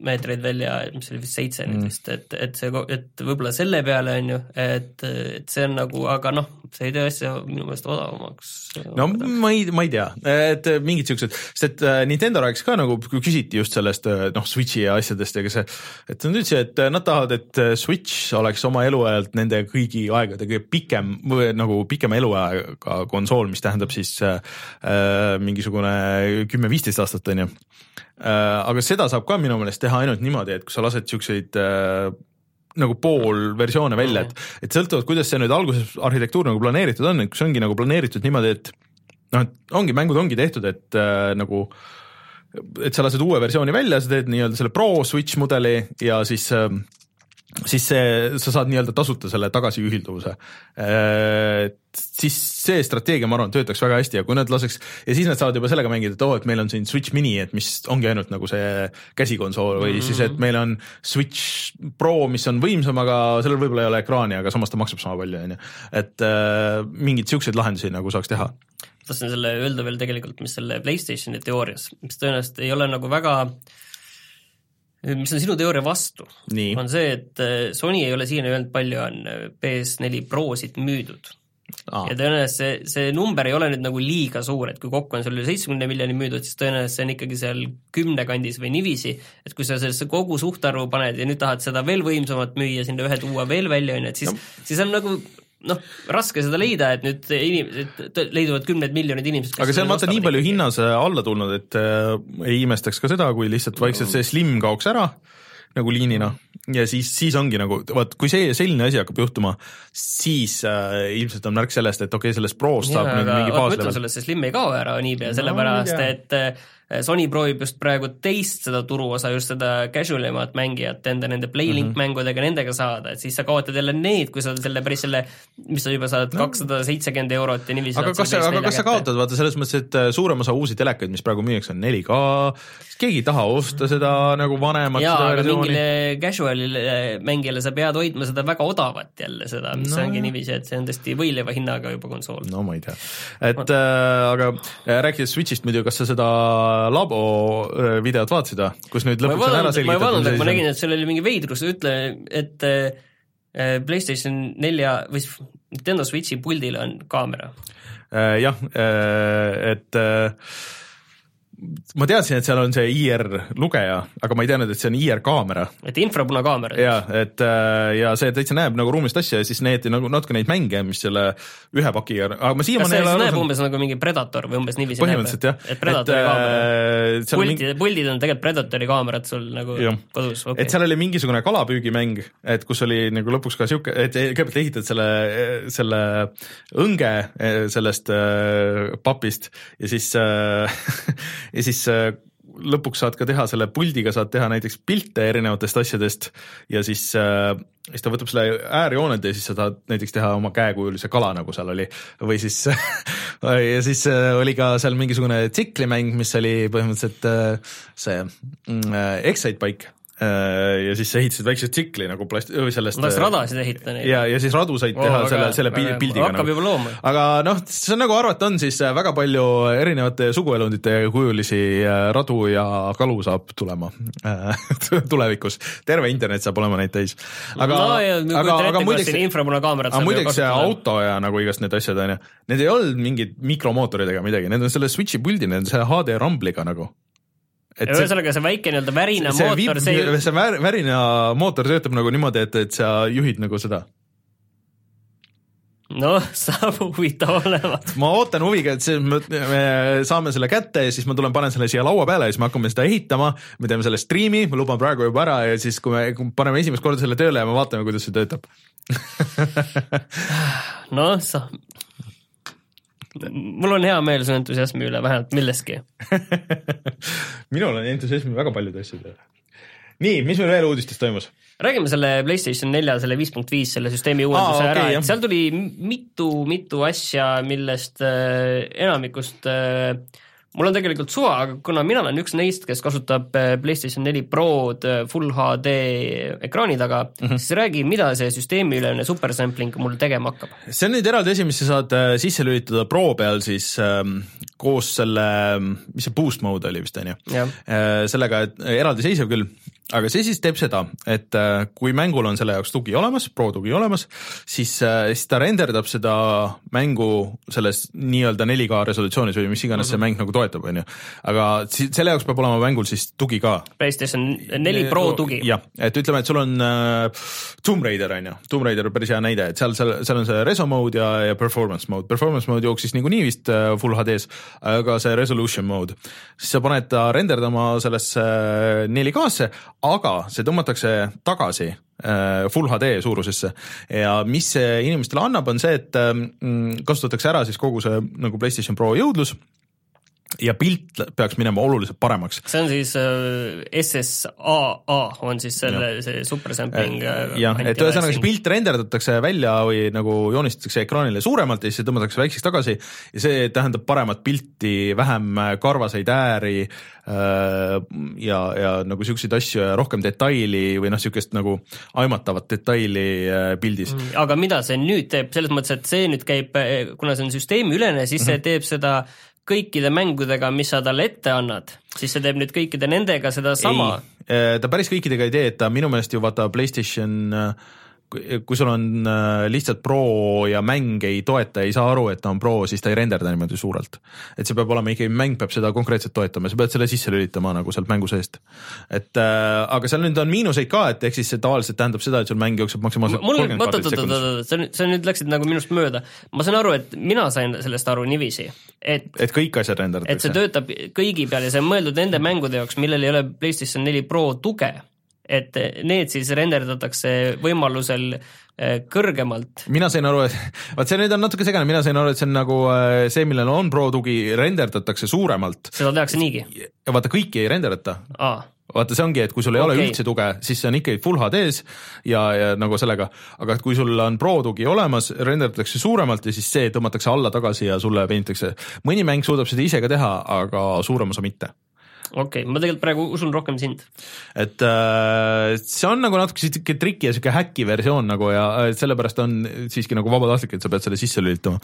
nanomeetreid välja, mis oli vist seitse mm. nüüd vist, et, et see, et võib-olla selle peale on ju, et, et see on nagu, aga noh, see ei tee asja minu meelest odavamaks. no ma ei, ma ei tea, et mingid siuksed, sest et äh, Nintendo rääkis ka nagu, kui küsiti just sellest äh, noh, Switchi ja asjadest, ega see, et nad ütlesid, et nad tahavad, et Switch oleks oma eluajalt nende kõigi aegade kõige pikem või nagu pikema eluajaga konsool, mis tähendab siis äh, mingisugune kümme-viisteist aastat, on ju äh,. Aga seda saab ka minu meelest teha ainult niimoodi, et kui sa lased siukseid äh, nagu poolversioone välja, et, et sõltuvalt, kuidas see nüüd alguses arhitektuur nagu planeeritud on, et kui see ongi nagu planeeritud niimoodi, et noh, et ongi, mängud ongi tehtud, et äh, nagu et sa lased uue versiooni välja, sa teed nii-öelda selle Pro Switch mudeli ja siis äh, siis see, sa saad nii-öelda tasuta selle tagasiühilduvuse. siis see strateegia, ma arvan, töötaks väga hästi ja kui nad laseks ja siis nad saavad juba sellega mängida, et oo oh,, et meil on siin Switch mini, et mis ongi ainult nagu see käsikonsool või mm -hmm. siis, et meil on Switch Pro, mis on võimsam, aga sellel võib-olla ei ole ekraani, aga samas ta maksab sama palju, on ju. et äh, mingeid siukseid lahendusi nagu saaks teha tahtsin selle öelda veel tegelikult, mis selle Playstationi teoorias, mis tõenäoliselt ei ole nagu väga mis on sinu teooria vastu, on see, et äh, Sony ei ole siiani öelnud, palju on äh, PS4 Prosid müüdud. Ah.. ja tõenäoliselt see, see number ei ole nüüd nagu liiga suur, et kui kokku on sul üle seitsmekümne miljoni müüdud, siis tõenäoliselt see on ikkagi seal kümne kandis või niiviisi, et kui sa sellesse kogu suhtarvu paned ja nüüd tahad seda veel võimsamat müüa, sinna ühe tuua veel välja, on ju, et siis no., siis on nagu noh, raske seda leida, et nüüd inimesed, leiduvad kümned miljonid inimesed. aga see on vaata nii palju hinnas alla tulnud, et äh, ei imestaks ka seda, kui lihtsalt vaikselt see slim kaoks ära nagu liinina ja siis, siis ongi nagu, vaat kui see, selline asi hakkab juhtuma, siis äh, ilmselt on märk sellest, et okei okay,, sellest Prost saab nüüd mingi baaslevel. ma ütlen sulle, see slim ei kao ära niipea no,, sellepärast et äh, Sony proovib just praegu teist seda turuosa, just seda casual imat mängijat enda nende Playlink mm -hmm. mängudega, nendega saada, et siis sa kaotad jälle need, kui sa selle päris selle, mis sa juba saad kakssada seitsekümmend eurot ja niiviisi aga kas sa, aga kas sa kaotad, vaata selles mõttes, et äh, suurem osa uusi telekaid, mis praegu müüakse, on 4K, keegi ei taha osta seda nagu vanemat jaa, aga mingile casual'ile mängijale sa pead hoidma seda väga odavat jälle, seda, mis no. ongi niiviisi, et see on tõesti võileiva hinnaga juba konsool. no ma ei tea, et äh, aga äh, rääkides Switch'ist muidu, kas sa seda labo äh, videot vaatasid või, kus nüüd lõpuks on ära selgitatud? ma ei vaadanud, aga ma nägin, et seal oli mingi veidrus, ütle, et äh, PlayStation nelja või Nintendo Switchi puldil on kaamera. jah, et ma teadsin, et seal on see IR lugeja, aga ma ei teadnud, et see on IR kaamera. et infrapunakaamera. ja, et äh, ja see täitsa näeb nagu ruumist asja ja siis näidati nagu natuke neid mänge, mis selle ühe pakiga, aga ma siiamaani ei ole aru saanud. umbes nagu mingi Predator või umbes niiviisi põhimõtteliselt jah. et Predatori et, kaamera. puldid mingi..., puldid on tegelikult Predatori kaamerad sul nagu ja. kodus okay.. et seal oli mingisugune kalapüügimäng, et kus oli nagu lõpuks ka sihuke, et kõigepealt ehitad selle, selle õnge eh, sellest äh, papist ja siis äh, ja siis äh, lõpuks saad ka teha selle puldiga, saad teha näiteks pilte erinevatest asjadest ja siis äh, siis ta võtab selle äärjooned ja siis sa tahad näiteks teha oma käekujulise kala, nagu seal oli. või siis ja siis äh, oli ka seal mingisugune tsiklimäng, mis oli põhimõtteliselt see mm, Excite Bike ja siis sa ehitasid väikse tsikli nagu plast-, sellest las radasid ehitada neid. ja, ja siis radu said oh, teha väga, selle, selle väga, pildiga. hakkab nagu. juba looma. aga noh, see on nagu arvata on, siis äh, väga palju erinevate suguelundite kujulisi äh, radu ja kalu saab tulema tulevikus. terve internet saab olema neid täis. aga no,, aga, aga muideks, aga muideks see auto ja nagu igast need asjad on ju, need ei olnud mingid mikromootorid ega midagi, need on selle switch'i puldi, need on selle HD Rumble'iga nagu ühesõnaga see väike nii-öelda värina see mootor, see see vär, värina mootor töötab nagu niimoodi, et, et sa juhid nagu seda. Noh, saab huvitav olema. ma ootan huviga, et see, me saame selle kätte ja siis ma tulen, panen selle siia laua peale ja siis me hakkame seda ehitama, me teeme selle striimi, ma luban praegu juba ära ja siis, kui me paneme esimest korda selle tööle ja me vaatame, kuidas see töötab. Noh, sa, mul on hea meel su entusiasmi üle vähemalt milleski minul on entusiasmi väga paljude asjade üle. nii, mis meil veel uudistes toimus? räägime selle PlayStation nelja, selle viis punkt viis, selle süsteemi uuenduse Aa, okay, ära, et seal tuli mitu-mitu asja, millest äh, enamikust äh, mul on tegelikult suva, aga kuna mina olen üks neist, kes kasutab äh, PlayStation neli Prod äh, full HD ekraani taga mm, -hmm. siis räägi, mida see süsteemiülene supersampling mul tegema hakkab? see on nüüd eraldi asi, mis sa saad äh, sisse lülitada Pro peal siis ähm, koos selle, mis see boost mode oli vist on ju, sellega, et eraldiseisev küll aga see siis teeb seda, et äh, kui mängul on selle jaoks tugi olemas, Pro tugi olemas, siis, äh, siis ta renderdab seda mängu selles nii-öelda 4K resolutsioonis või mis iganes mm -hmm. see mhm. mäng nagu toetab, on ju. aga selle jaoks peab olema mängul siis tugi ka. PlayStation neli Pro tugi. jah, et ütleme, et sul on äh, Tomb Raider on ju, Tomb Raider on päris hea näide, et seal, seal, seal on see reso mode ja, ja performance mode, performance mode jooksis niikuinii vist äh, full HD-s, aga see resolution mode, siis sa paned ta renderdama sellesse 4K-sse aga see tõmmatakse tagasi äh, full HD suurusesse. Ja mis see inimestele annab, on see, et mm, kasutatakse ära siis kogu see nagu PlayStation Pro jõudlus ja pilt peaks minema oluliselt paremaks. see on siis äh, SSAA on siis selle, see super sampling. Äh, jah, et ühesõnaga see pilt renderdatakse välja või nagu joonistatakse ekraanile suuremalt ja siis see tõmmatakse väikseks tagasi ja see tähendab paremat pilti, vähem karvaseid ääri äh, ja, ja nagu siukseid asju ja rohkem detaili või noh, siukest nagu aimatavat detaili äh, pildis mm.. aga mida see nüüd teeb, selles mõttes, et see nüüd käib, kuna see on süsteemiülene, siis Mhm. see teeb seda kõikide mängudega, mis sa talle ette annad, siis see teeb nüüd kõikide nendega sedasama. ei, ta päris kõikidega ei tee, et ta minu meelest ju vaata Playstation äh, kui sul on äh, lihtsalt pro ja mäng ei toeta, ei saa aru, et ta on pro, siis ta ei renderda niimoodi suurelt. et see peab olema ikkagi, mäng peab seda konkreetselt toetama, sa pead selle sisse lülitama nagu sealt mängu seest. et äh, aga seal nüüd on miinuseid ka, et ehk siis see tavaliselt tähendab seda, et sul mäng jookseb maksimaalselt kolmkümmend oot, sekundis. sa nüüd, sa nüüd läksid nagu minust mööda. ma saan aru, et mina sain sellest aru niiviisi, et et kõik asjad et see renderdatakse. töötab kõigi peal ja see on mõeldud nende mängude jaoks, millel ei ole PlayStation neli Pro tuge. Et need siis renderdatakse võimalusel eh, kõrgemalt. mina sain aru, et vaat see nüüd on natuke segane, mina sain aru, et see on nagu äh, see, millel on pro tugi, renderdatakse suuremalt seda tehakse niigi ja vaata kõiki ei renderdata ah,. vaata, see ongi, et kui sul ei okay. ole üldse tuge, siis see on ikkagi full HD-s ja, ja nagu sellega, aga kui sul on Pro tugi olemas, renderdatakse suuremalt ja siis see tõmmatakse alla tagasi ja sulle peentakse. mõni mäng suudab seda ise ka teha, aga suurem osa mitte. Okei okay., ma tegelikult praegu usun rohkem sind. et äh, see on nagu natuke sihuke triki ja sihuke häki versioon nagu ja äh, sellepärast on siiski nagu vabatahtlik, et sa pead selle sisse lülitama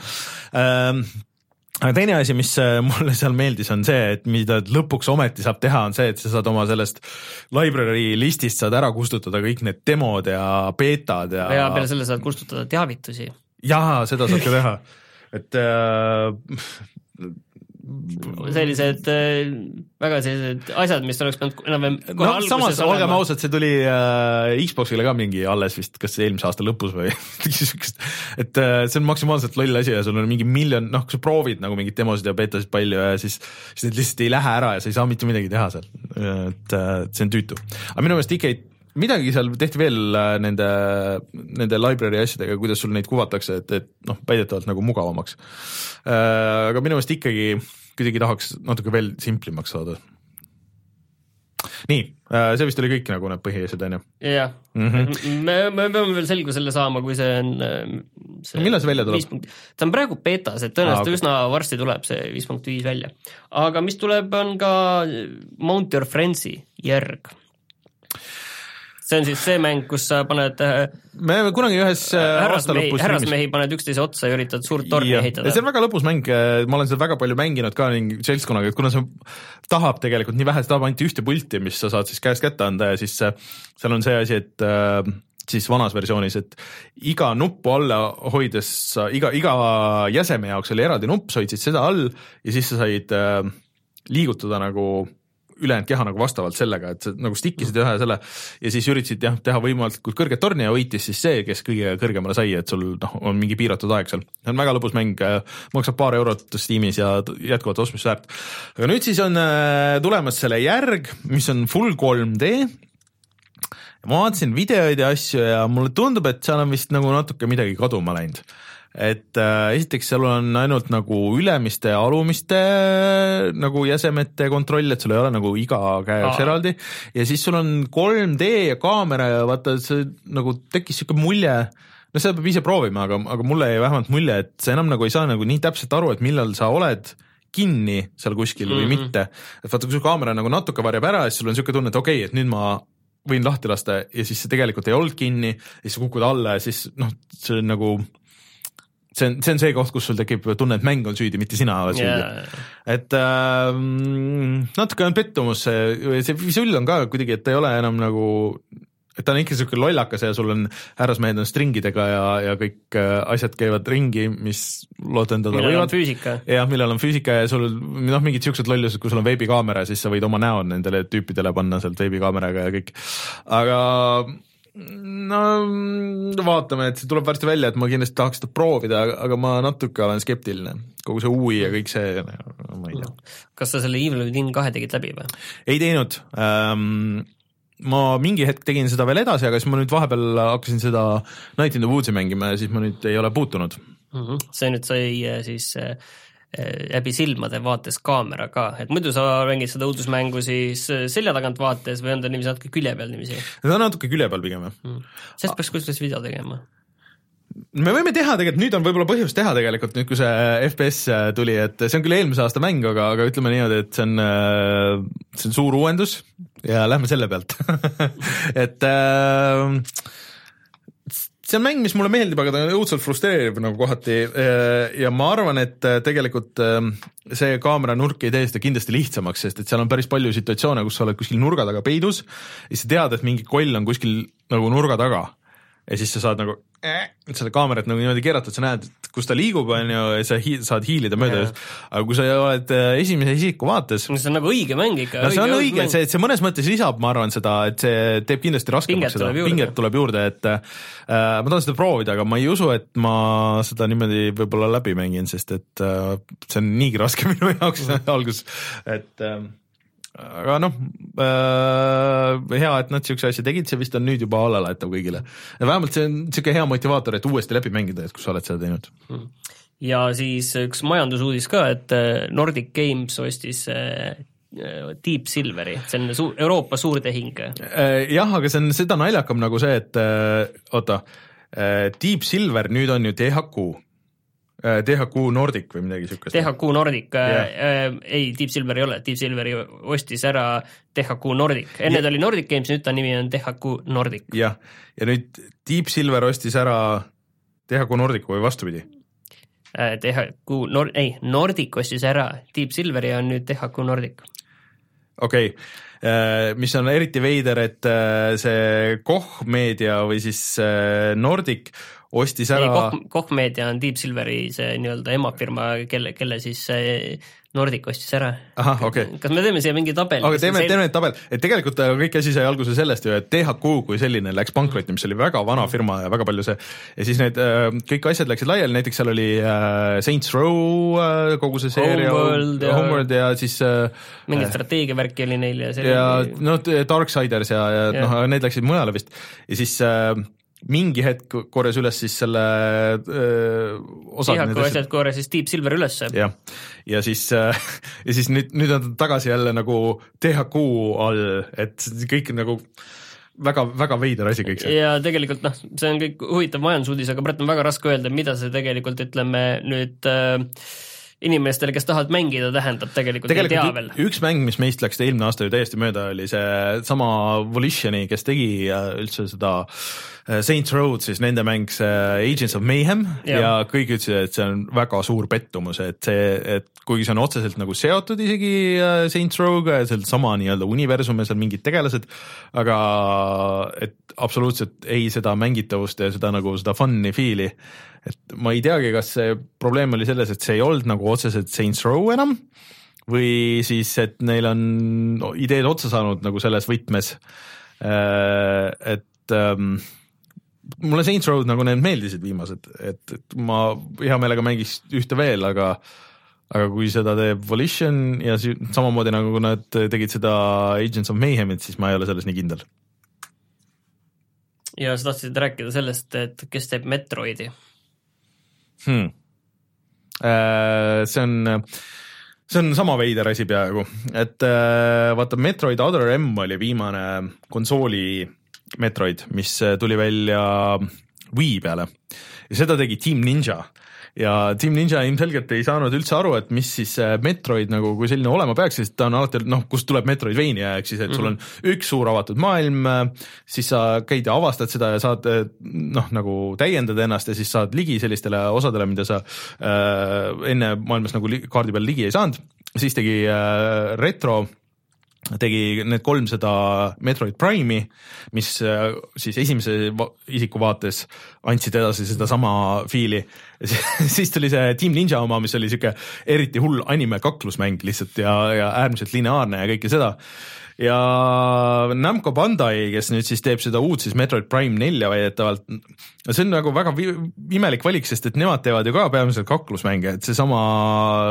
ähm, aga teine asi, mis äh, mulle seal meeldis, on see, et mida lõpuks ometi saab teha, on see, et sa saad oma sellest library listist saad ära kustutada kõik need demod ja beetad ja ja peale selle saad kustutada teavitusi. jaa, seda saad ka teha, et äh, sellised äh, väga sellised asjad, mis oleks pidanud enam-vähem kohe no alguses samas olgem olema. ausad, see tuli äh, Xbox'ile ka mingi alles vist, kas eelmise aasta lõpus või midagi siukest, et äh, see on maksimaalselt loll asi ja sul on mingi miljon, noh, kui sa proovid nagu mingeid demosid ja beetasid palju ja siis, siis need lihtsalt ei lähe ära ja sa ei saa mitte midagi teha seal, et äh, see on tüütu. aga minu meelest ikka ei midagi seal tehti veel äh, nende, nende library asjadega, kuidas sul neid kuvatakse, et, et noh, väidetavalt nagu mugavamaks. aga minu meelest ikkagi kuidagi tahaks natuke veel simplimaks saada nii, see vist oli kõik nagu need põhiasjad onju. jah mm, -hmm. me, me peame veel selgusele saama, kui see on äh, see Millal see välja tuleb?? ta on praegu betas, et tõenäoliselt Aa, ah, üsna varsti tuleb see viis punkt viis välja. aga mis tuleb, on ka Mount Your Friends'i järg. See on siis see mäng, kus sa paned äh, me kunagi ühes äh, aasta härrasmehi, härrasmehi paned üksteise otsa ja üritad suurt torni Jah. ehitada ja see on väga lõbus mäng, ma olen seda väga palju mänginud ka mingi seltskonnaga, et kuna see tahab tegelikult nii vähe, see tahab ainult ühte pulti, mis sa saad siis käest kätte anda ja siis äh, seal on see asi, et äh, siis vanas versioonis, et iga nuppu alla hoides sa iga, iga jäseme jaoks oli eraldi nupp, sa hoidsid seda all ja siis sa said äh, liigutada nagu ülejäänud keha nagu vastavalt sellega, et sa nagu stikkisid ühe selle ja siis üritasid jah, teha võimalikult kõrget torni ja võitis siis see, kes kõige kõrgemale sai, et sul noh, on mingi piiratud aeg seal. see on väga lõbus mäng, maksab paar eurot Steamis ja jätkuvalt ostmist väärt. aga nüüd siis on äh, tulemas selle järg, mis on full 3D ma vaatasin videoid ja asju ja mulle tundub, et seal on vist nagu natuke midagi kaduma läinud. Et äh, esiteks seal on ainult nagu ülemiste ja alumiste äh, nagu jäsemete kontroll, et sul ei ole nagu iga käe jaoks eraldi ja siis sul on 3D ja kaamera ja vaata, see nagu tekkis siuke mulje no seda peab ise proovima, aga, aga mulle jäi vähemalt mulje, et sa enam nagu ei saa nagu nii täpselt aru, et millal sa oled kinni seal kuskil või mm Mhm. -hmm. mitte. et vaata, kui su kaamera nagu natuke varjab ära siis sul on niisugune tunne, et okei okay,, et nüüd ma võin lahti lasta ja siis see tegelikult ei olnud kinni ja siis sa kukud alla ja siis noh, see on nagu see on, see on see koht, kus sul tekib tunne, et mäng on süüdi, mitte sina oled süüdi ja et äh, natuke on pettumus, see, see visull on ka kuidagi, et ei ole enam nagu, et ta on ikka siuke lollakas ja sul on härrasmehed on stringidega ja, ja kõik äh, asjad käivad ringi, mis lootendada võivad. füüsika. jah, millal on füüsika ja sul noh, mingid siuksed lollused, kui sul on veebikaamera, siis sa võid oma näo nendele tüüpidele panna sealt veebikaameraga ja kõik, aga no vaatame, et see tuleb varsti välja, et ma kindlasti tahaks seda proovida, aga ma natuke olen skeptiline. kogu see UI ja kõik see, ma ei tea. kas sa selle Evil Within kahe tegid läbi või? ei teinud ähm,. ma mingi hetk tegin seda veel edasi, aga siis ma nüüd vahepeal hakkasin seda Night in the Woods'i mängima ja siis ma nüüd ei ole puutunud. see nüüd sai äh, siis äh, eh, läbi silmade vaates kaamera ka, et muidu sa mängid seda õudusmängu siis eh, selja tagant vaates või on ta niiviisi natuke külje peal niiviisi? ta on natuke külje peal pigem jah. Mm.. sellest peaks kusjuures video tegema. Me võime teha tegelikult, nüüd on võib-olla põhjust teha tegelikult, nüüd kui see FPS tuli, et see on küll eelmise aasta mäng, aga, aga ütleme niimoodi, et see on, see on suur uuendus ja lähme selle pealt. Et äh, see on mäng, mis mulle meeldib, aga ta õudselt frustreeriv nagu kohati ja ma arvan, et tegelikult see kaameranurk ei tee seda kindlasti lihtsamaks, sest et seal on päris palju situatsioone, kus sa oled kuskil nurga taga peidus ja sa tead, et mingi koll on kuskil nagu nurga taga. ja siis sa saad nagu äh, seda kaamerat nagu niimoodi keerata, et sa näed, kus ta liigub, on ju, ja sa hi saad hiilida mööda just. aga kui sa oled äh, esimese isiku vaates. see on nagu õige mäng ikka. no see on õige, see, see mõnes mõttes lisab, ma arvan, seda, et see teeb kindlasti raskemaks seda, pinget tuleb juurde, et äh, ma tahan seda proovida, aga ma ei usu, et ma seda niimoodi võib-olla läbi mängin, sest et äh, see on niigi raske minu jaoks mm. alguses, et äh, aga noh äh,, hea, et nad niisuguse asja tegid, see vist on nüüd juba allalaetav kõigile. vähemalt see on niisugune hea motivaator, et uuesti läbi mängida, et kui sa oled seda teinud. ja siis üks majandusuudis ka, et äh, Nordic Games ostis äh, Deep Silveri, see on su-, Euroopa suurtehing. Äh, jah, aga see on seda naljakam nagu see, et oota, Deep Silver nüüd on ju THQ Äh, Nordic või midagi niisugust? DHQ Nordic yeah., äh, ei, Deep Silver ei ole, Deep Silveri ostis ära DHQ Nordic, enne ta oli Nordic Games, nüüd ta nimi on DHQ Nordic. jah, ja nüüd Deep Silver ostis ära DHQ Nordicu või vastupidi? DHQ Nor-, ei, Nordic ostis ära Deep Silveri ja on nüüd DHQ Nordic. okei okay., äh, mis on eriti veider, et see Koch Meedia või siis Nordic ostis ära. Koch, Koch Media on Deep Silveri see nii-öelda emafirma, kelle, kelle siis Nordic ostis ära. ahah, okei okay.. kas me teeme siia mingi tabeli? aga teeme, teeme tabel, et tegelikult äh, kõik asi sai alguse sellest ju, et THQ kui selline läks pankrotti, mis oli väga vana firma ja väga palju see ja siis need äh, kõik asjad läksid laiali, näiteks seal oli äh, Saints Row kogu see seeria, Homeworld ja, Homeworld ja siis mingit strateegiavärki oli neil ja see ja noh, Darksiders ja, ja, ja. noh, need läksid mujale vist ja siis äh, mingi hetk korjas üles siis selle öö, osad Tihaku asjad korjas siis Deep Silver ülesse. jah, ja siis äh,, ja siis nüüd, nüüd on ta tagasi jälle nagu THQ all, et kõik nagu väga, väga veider asi kõik see. ja tegelikult noh, see on kõik huvitav majandusuudis, aga praegu on väga raske öelda, mida see tegelikult ütleme nüüd äh, inimestele, kes tahavad mängida, tähendab tegelikult, tegelikult ei tea veel. üks mäng, mis meist läks eelmine aasta ju täiesti mööda, oli see sama Volitioni, kes tegi äh, üldse seda äh, Saints Road, siis nende mäng, see Agents of Mayhem. Ja, ja kõik ütlesid, et see on väga suur pettumus, et see, et kuigi see on otseselt nagu seotud isegi äh, Saints Row'ga ja seesama nii-öelda universum ja seal mingid tegelased, aga et absoluutselt ei seda mängitavust ja seda nagu seda fun'i feel'i et ma ei teagi, kas see probleem oli selles, et see ei olnud nagu otseselt Saints Row enam või siis, et neil on ideed otsa saanud nagu selles võtmes. Äh, et ähm, mulle Saints Row nagu need meeldisid viimased, et, et ma hea meelega mängiks ühte veel, aga aga kui seda teeb Volition ja samamoodi nagu nad tegid seda Agents of Mayhemit, siis ma ei ole selles nii kindel. ja sa tahtsid rääkida sellest, et kes teeb Metroidi hmm.? Äh, see on, see on sama veider asi peaaegu, et äh, vaata Metroid Other M oli viimane konsooli Metroid, mis tuli välja Wii peale. Ja seda tegi Team Ninja. Ja Team Ninja ilmselgelt ei saanud üldse aru, et mis siis Metroid nagu kui selline olema peaks, sest ta on alati noh, kust tuleb Metroidvania, ehk siis, et sul on mhm. üks suur avatud maailm, siis sa käid ja avastad seda ja saad noh, nagu täiendada ennast ja siis saad ligi sellistele osadele, mida sa äh, enne maailmas nagu kaardi peal ligi ei saanud, siis tegi äh, retro tegi need kolm seda Metroid Prime'i, mis äh, siis esimese isiku vaates andsid edasi sedasama fiili. siis tuli see Team Ninja oma, mis oli sihuke eriti hull anime kaklusmäng lihtsalt ja, ja äärmiselt lineaarne ja kõike seda. Ja Namco Bandai, kes nüüd siis teeb seda uut siis Metroid Prime nelja väidetavalt, see on nagu väga imelik valik, sest et nemad teevad ju ka peamiselt kaklusmänge, et seesama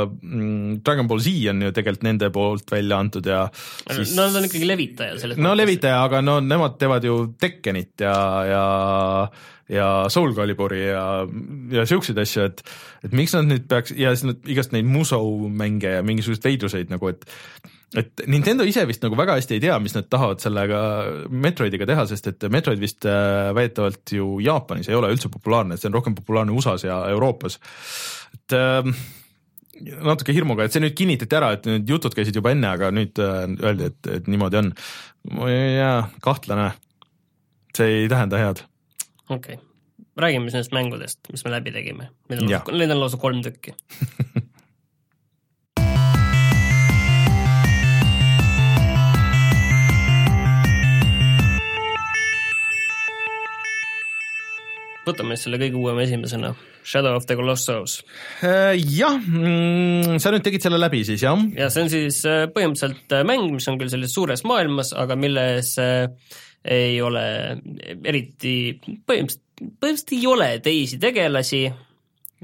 mm, Dragon Ball Z on ju tegelikult nende poolt välja antud ja siis no nad on ikkagi levitaja selles no levitaja, aga no nemad teevad ju Tekkenit ja, ja ja Soul Caliburi ja, ja siukseid asju, et et miks nad nüüd peaks ja siis nad igast neid Musou mänge ja mingisuguseid veidruseid nagu, et et Nintendo ise vist nagu väga hästi ei tea, mis nad tahavad sellega Metroidiga teha, sest et Metroid vist äh, väidetavalt ju Jaapanis ei ole üldse populaarne, see on rohkem populaarne USA-s ja Euroopas. et äh, natuke hirmuga, et see nüüd kinnitati ära, et need jutud käisid juba enne, aga nüüd äh, öeldi, et, et niimoodi on. jaa, kahtlane. see ei tähenda head. okei okay., räägime siis nendest mängudest, mis me läbi tegime. Neid on lausa kolm tükki võtame selle kõige uuema esimesena, Shadow of the Colossus. Äh, jah, sa nüüd tegid selle läbi siis, jah? ja see on siis äh, põhimõtteliselt äh, mäng, mis on küll selles suures maailmas, aga milles ei ole eriti, põhimõtteliselt, põhimõtteliselt ei ole teisi tegelasi,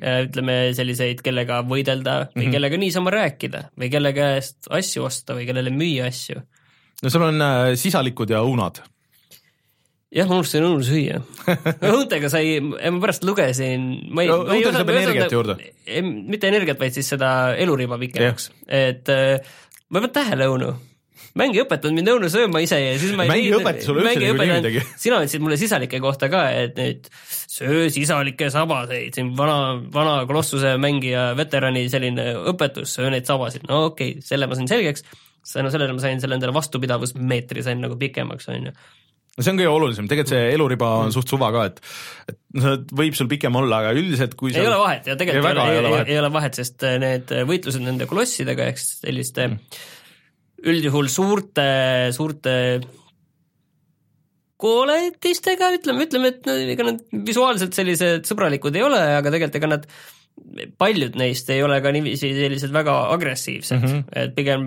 ütleme selliseid, kellega võidelda või mm -hmm. kellega niisama rääkida või kelle käest asju osta või kellele müüa asju. no sul on sisalikud ja õunad jah, ma unustasin õunu süüa. õuntega sai, ma pärast lugesin. õuntega saab energiat juurde. mitte energiat, vaid siis seda eluriba pikemaks, et äh, ma ei pannud tähele õunu. mäng ei õpetanud mind õunu sööma ise ja siis ma mäng ei õpeta sulle üldse niikuinii midagi. sina ütlesid mulle sisalike kohta ka, et nüüd söö sisalikke sabaseid, siin vana, vana kolossuse mängija, veterani selline õpetus, söö neid sabasid, no okei okay,, selle ma sain selgeks, no sellele ma sain selle endale vastupidavusmeetri sain nagu pikemaks, on ju no see on kõige olulisem, tegelikult see eluriba on suht suva ka, et, et see võib sul pikem olla, aga üldiselt kui ei ole vahet. Ja tegelikult ei, ei, ei, ole, ei, ei ole vahet, sest need võitlused nende kolossidega ehk siis selliste mm. üldjuhul suurte, suurte kooletistega, ütleme, ütleme, et ega nad visuaalselt sellised sõbralikud ei ole, aga tegelikult ega nad paljud neist ei ole ka niiviisi sellised väga agressiivsed mm, -hmm. et pigem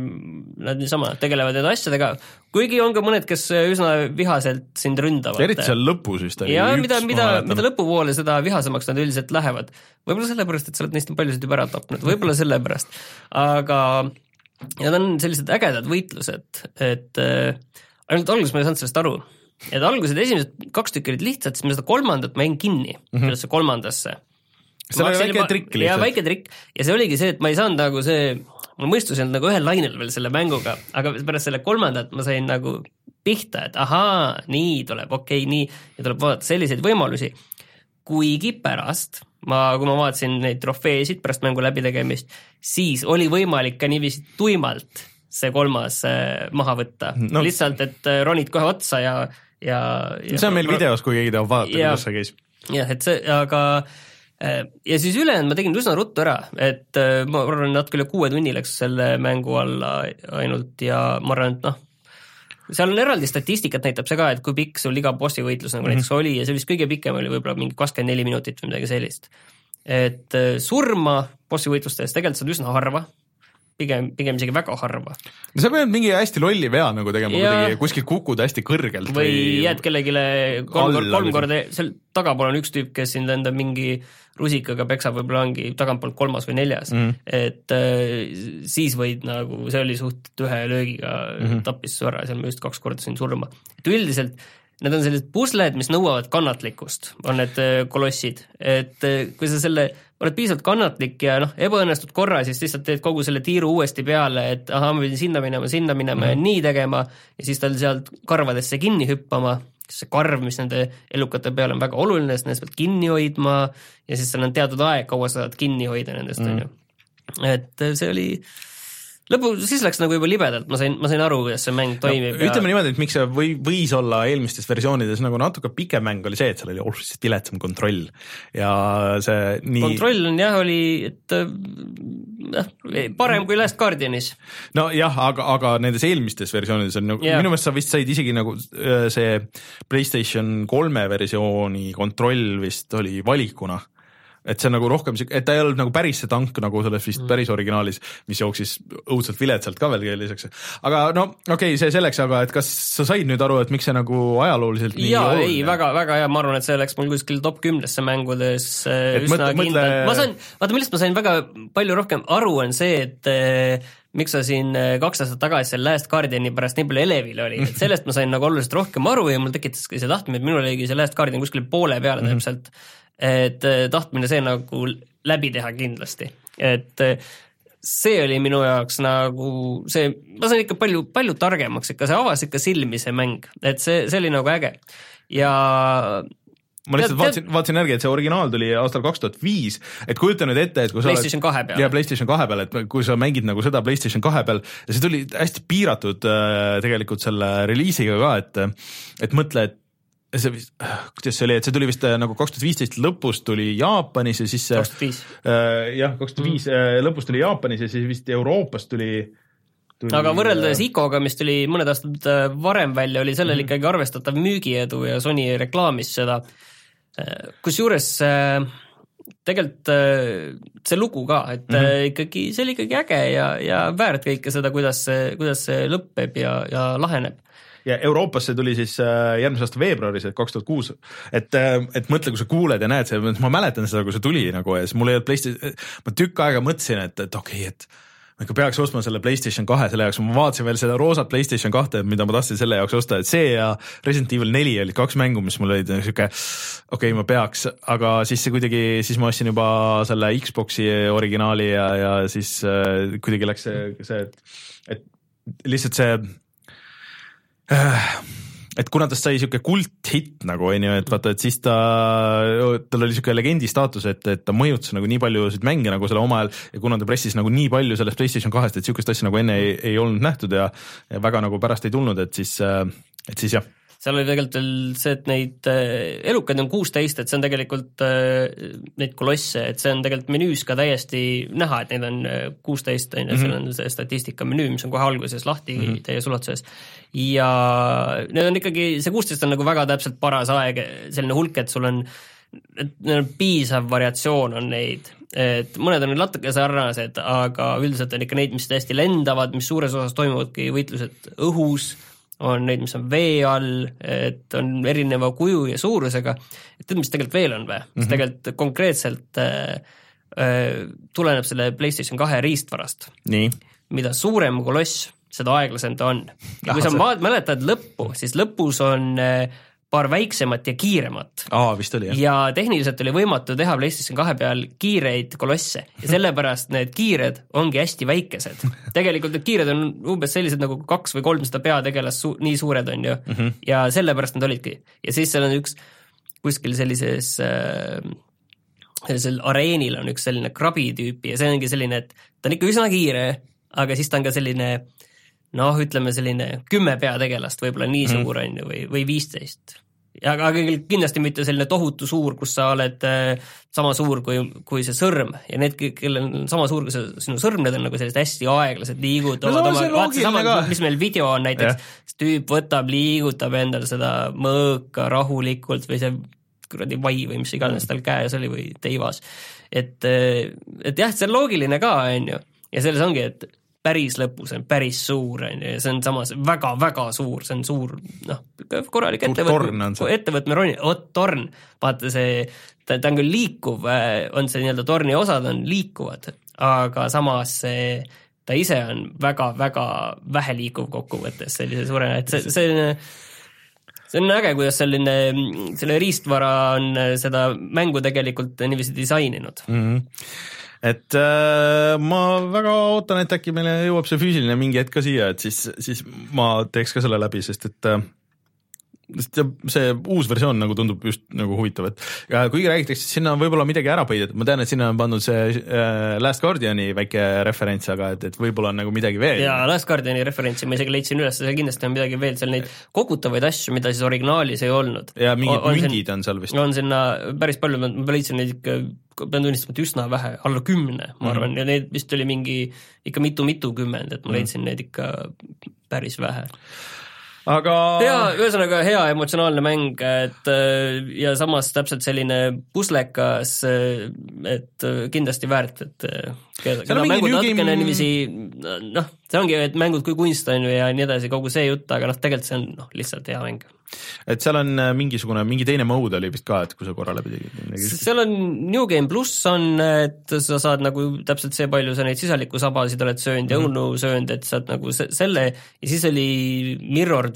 nad niisama tegelevad nende asjadega, kuigi on ka mõned, kes üsna vihaselt sind ründavad. eriti seal lõpus vist oli ja mida, mida, mida lõpupoole, seda vihasemaks nad üldiselt lähevad. võib-olla sellepärast, et sa oled neist nii paljusid juba ära tapnud, võib-olla sellepärast, aga nad on sellised ägedad võitlused, et äh, ainult alguses ma ei saanud sellest aru. et algused esimesed kaks tükki olid lihtsad, siis ma seda kolmandat ma jäin kinni mm -hmm. sellesse kolmandasse seal oli väike trikk lihtsalt. väike trikk ja see oligi see, et ma ei saanud nagu see, mul mõistus ei olnud nagu ühel lainel veel selle mänguga, aga pärast selle kolmandat ma sain nagu pihta, et ahaa, nii tuleb, okei okay,, nii, ja tuleb vaadata selliseid võimalusi. kuigi pärast ma, kui ma vaatasin neid trofeesid pärast mängu läbitegemist, siis oli võimalik ka niiviisi tuimalt see kolmas äh, maha võtta no., lihtsalt, et äh, ronid kohe otsa ja, ja, ja see on meil videos, kui keegi tahab vaadata, kuidas see käis. jah, et see, aga ja siis ülejäänud ma tegin üsna ruttu ära, et äh, ma arvan, natuke üle kuue tunni läks selle mängu alla ainult ja ma arvan, et noh, seal on eraldi statistikat näitab see ka, et kui pikk sul iga bossi võitlus nagu mm -hmm. näiteks oli ja see vist kõige pikem oli võib-olla mingi kakskümmend neli minutit või midagi sellist. et äh, surma bossi võitlustes tegelikult saad üsna harva, pigem, pigem isegi väga harva. no sa pead mingi hästi lolli vea nagu tegema ja... kuidagi, kuskilt kukud hästi kõrgelt või, või jääd kellelegi kolm, kolm korda, seal tagapool on üks tüüp, kes sind lendab mingi rusikaga peksab, võib-olla ongi tagantpoolt kolmas või neljas mm, -hmm. et äh, siis võid nagu, see oli suht ühe löögiga mm -hmm. tappis su ära, seal ma just kaks korda sain surma. et üldiselt need on sellised pusled, mis nõuavad kannatlikkust, on need äh, kolossid, et äh, kui sa selle oled piisavalt kannatlik ja noh, ebaõnnestud korra, siis lihtsalt teed kogu selle tiiru uuesti peale, et ahah, ma pidin sinna minema, sinna minema mm -hmm. ja nii tegema ja siis tal sealt karvadesse kinni hüppama see karv, mis nende elukate peal on väga oluline, sest nendest pead kinni hoidma ja siis seal on teatud aeg, kaua sa saad kinni hoida nendest, mm. on ju. et see oli lõpu, siis läks nagu juba libedalt, ma sain, ma sain aru, kuidas see mäng toimib no,. ütleme ja... niimoodi, et miks see või, võis olla eelmistes versioonides nagu natuke pikem mäng, oli see, et seal oli oluliselt viletsam kontroll ja see nii kontroll on jah, oli, et noh, parem kui Last Guardianis. nojah, aga, aga nendes eelmistes versioonides on nagu yeah., minu meelest sa vist said isegi nagu äh, see PlayStation kolme versiooni kontroll vist oli valikuna et see on nagu rohkem siuke, et ta ei olnud nagu päris see tank nagu selles vist mm. päris originaalis, mis jooksis õudselt viletsalt ka veel lisaks. aga no okei okay,, see selleks, aga et kas sa said nüüd aru, et miks see nagu ajalooliselt nii jaa, ei, väga, väga hea, ma arvan, et see läks mul kuskil top kümnesse mängudes äh, et üsna mõtle, kindlalt mõtle..., ma sain, vaata millest ma sain väga palju rohkem aru, on see, et äh, miks sa siin äh, kaks aastat tagasi seal Last Guardiani pärast nii palju elevil oli, et sellest ma sain nagu oluliselt rohkem aru ja mul tekitas ka see tahtmine, et minul oligi see Last Guardian kuskil poole peale mm -hmm. täpselt et äh, tahtmine see nagu läbi teha kindlasti, et äh, see oli minu jaoks nagu see, ma sain ikka palju, palju targemaks, ikka see avas ikka silmi, see mäng, et see, see oli nagu äge. Ja ma lihtsalt vaatasin, vaatasin järgi, et see originaal tuli aastal kaks tuhat viis, et kujuta nüüd ette, et kui sa PlayStation kahe peal. ja PlayStation kahe peal, et kui sa mängid nagu seda PlayStation kahe peal ja see tuli hästi piiratud äh, tegelikult selle reliisiga ka, et et mõtle, et see vist, kuidas see oli, et see tuli vist äh, nagu kaks tuhat viisteist lõpus tuli Jaapanis ja siis kaks tuhat viis. Äh, jah, kaks tuhat viis äh, lõpus tuli Jaapanis ja siis vist Euroopas tuli Tuli, aga võrreldes ICO-ga, mis tuli mõned aastad varem välja, oli sellel mm -hmm. ikkagi arvestatav müügiedu ja Sony reklaamis seda. kusjuures tegelikult see lugu ka, et mm -hmm. ikkagi, see oli ikkagi äge ja, ja väärt kõike seda, kuidas see, kuidas see lõpeb ja, ja laheneb ja Euroopasse tuli siis äh, järgmise aasta veebruaris, et kaks tuhat kuus. et, äh, et mõtle, kui sa kuuled ja näed seda, ma mäletan seda, kui see tuli nagu ja siis mul ei olnud PlayStation, ma tükk aega mõtlesin, et, et okei okay,, et ma ikka peaks ostma selle PlayStation kahe selle jaoks, ma vaatasin veel seda roosat PlayStation kahte, mida ma tahtsin selle jaoks osta, et see ja Resident Evil neli olid kaks mängu, mis mul olid sihuke okei okay,, ma peaks, aga siis see kuidagi, siis ma ostsin juba selle Xbox'i originaali ja, ja siis äh, kuidagi läks see, see, et, et lihtsalt see Äh, et kuna tast sai sihuke kulthitt nagu onju, et vaata, et siis ta, tal oli sihuke legendi staatus, et, et ta mõjutas nagu nii paljusid mänge nagu selle oma ajal ja kuna ta pressis nagu nii palju sellest Playstation kahest, et sihukest asja nagu enne ei, ei olnud nähtud ja, ja väga nagu pärast ei tulnud, et siis, et siis jah seal oli tegelikult veel see, et neid äh, elukaid on kuusteist, et see on tegelikult äh, neid kolosse, et see on tegelikult menüüs ka täiesti näha, et neid on äh, kuusteist, on ju, seal mhm. on see statistika menüü, mis on kohe alguses lahti mm -hmm. täies ulatuses. ja need on ikkagi, see kuusteist on nagu väga täpselt paras aeg, selline hulk, et sul on et neil on piisav variatsioon on neid, et mõned on natuke sarnased, aga üldiselt on ikka neid, mis täiesti lendavad, mis suures osas toimuvadki võitlused õhus on neid, mis on vee all, et on erineva kuju ja suurusega, et tead, mis tegelikult veel on või mm, -hmm. mis tegelikult konkreetselt äh, äh, tuleneb selle PlayStation kahe riistvarast. mida suurem koloss, seda aeglasem ta on. ja kui sa mäletad lõppu, siis lõpus on äh, paar väiksemat ja kiiremat. aa, vist oli jah. ja tehniliselt oli võimatu teha PlayStation kahe peal kiireid kolosse ja sellepärast need kiired ongi hästi väikesed. tegelikult need kiired on umbes sellised nagu kaks või kolmsada peategelast su-, nii suured on ju mm, -hmm. ja sellepärast nad olidki. ja siis seal on üks kuskil sellises äh, sellisel areenil on üks selline krabi tüüpi ja see ongi selline, et ta on ikka üsna kiire, aga siis ta on ka selline noh, ütleme selline kümme peategelast võib-olla nii mm. suur on ju, või, või viisteist aga, kindlasti mitte selline tohutu suur, kus sa oled äh, sama suur kui, kui see sõrm. Ja need, kellel on sama suur kui see sinu sõrm, need on nagu sellised hästi aeglased, liigutavad no, oma, vaata sama, mis meil video on näiteks, tüüp võtab, liigutab endal seda mõõka rahulikult või see kuradi vai või mis iganes tal käes oli või teivas. et, äh, et jah, see on loogiline ka, on ju, ja selles ongi, et päris lõpus on päris suur, on ju, ja see on samas väga-väga suur, see on suur noh, korralik ettevõtmine, ettevõtmine roni, vot torn, vaata see, ta, ta on küll liikuv, äh, on see nii-öelda torni osad on liikuvad, aga samas see ta ise on väga-väga väheliikuv kokkuvõttes sellise suurena, et see, selline see on äge, kuidas selline, selle riistvara on seda mängu tegelikult niiviisi disaininud. Mm. -hmm et äh, ma väga ootan, et äkki meile jõuab see füüsiline mingi hetk ka siia, et siis, siis ma teeks ka selle läbi, sest et äh, see uus versioon nagu tundub just nagu huvitav, et ja kuigi räägitakse, et sinna on võib-olla midagi ära peidetud, ma tean, et sinna on pandud see äh, Last Guardiani väike referents, aga et, et võib-olla on nagu midagi veel. jaa, Last Guardiani referentsi ma isegi leidsin üles, see kindlasti on midagi veel, seal neid kogutavaid asju, mida siis originaalis ei olnud. ja mingid on, mündid on seal vist. on sinna päris palju, ma leidsin neid ikka, pean tunnistama, et üsna vähe, alla kümne, ma arvan mm, -hmm. ja neid vist oli mingi ikka mitu-mitukümmend, et ma leidsin mm -hmm. neid ikka päris vähe aga hea, ühesõnaga hea emotsionaalne mäng, et äh, ja samas täpselt selline puslekas, et äh, kindlasti väärt, et äh, keda mängud natukene Game- niiviisi noh, see ongi, et mängud kui kunst on ju ja nii edasi, kogu see jutt, aga noh, tegelikult see on noh, lihtsalt hea mäng. et seal on äh, mingisugune, mingi teine mode oli vist ka, et kui sa korra läbi tegid. seal on New Game pluss on, et sa saad nagu täpselt see, palju sa neid sisaliku sabasid oled söönud ja Mhm. õunu söönud, et saad nagu se- selle ja siis oli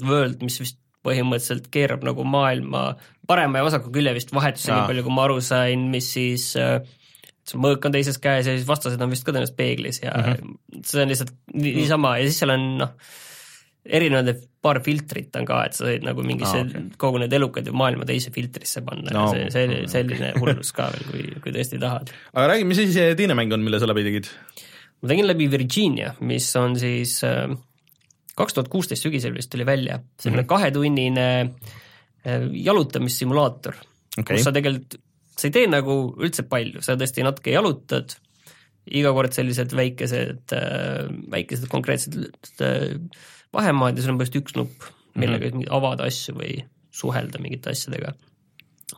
Mirrored World, mis vist põhimõtteliselt keerab nagu maailma parema ja vasaku külje vist vahetusse, nii palju kui ma aru sain, mis siis äh, see mõõk on teises käes ja siis vastased on vist ka tõenäoliselt peeglis ja mm -hmm. see on lihtsalt ni- niisama ja siis seal on noh, erinevad paar filtrit on ka, et sa võid nagu mingisse ah, okei. okay. kogu need elukad ju maailma teise filtrisse panna No, no,, see, see selline hullus ka veel, kui, kui tõesti tahad. aga räägi, mis siis see teine mäng on, mille sa läbi tegid? ma tegin läbi Virginia, mis on siis kaks tuhat kuusteist sügisel vist tuli välja, selline mm -hmm. kahetunnine äh, jalutamissimulaator okay., kus sa, tegelikult, sa ei tee nagu üldse palju, sa tõesti natuke jalutad, iga kord sellised väikesed, väikesed konkreetsed äh, vahemaad ja sul on põhimõtteliselt üks nupp, millega mm -hmm. avada asju või suhelda mingite asjadega.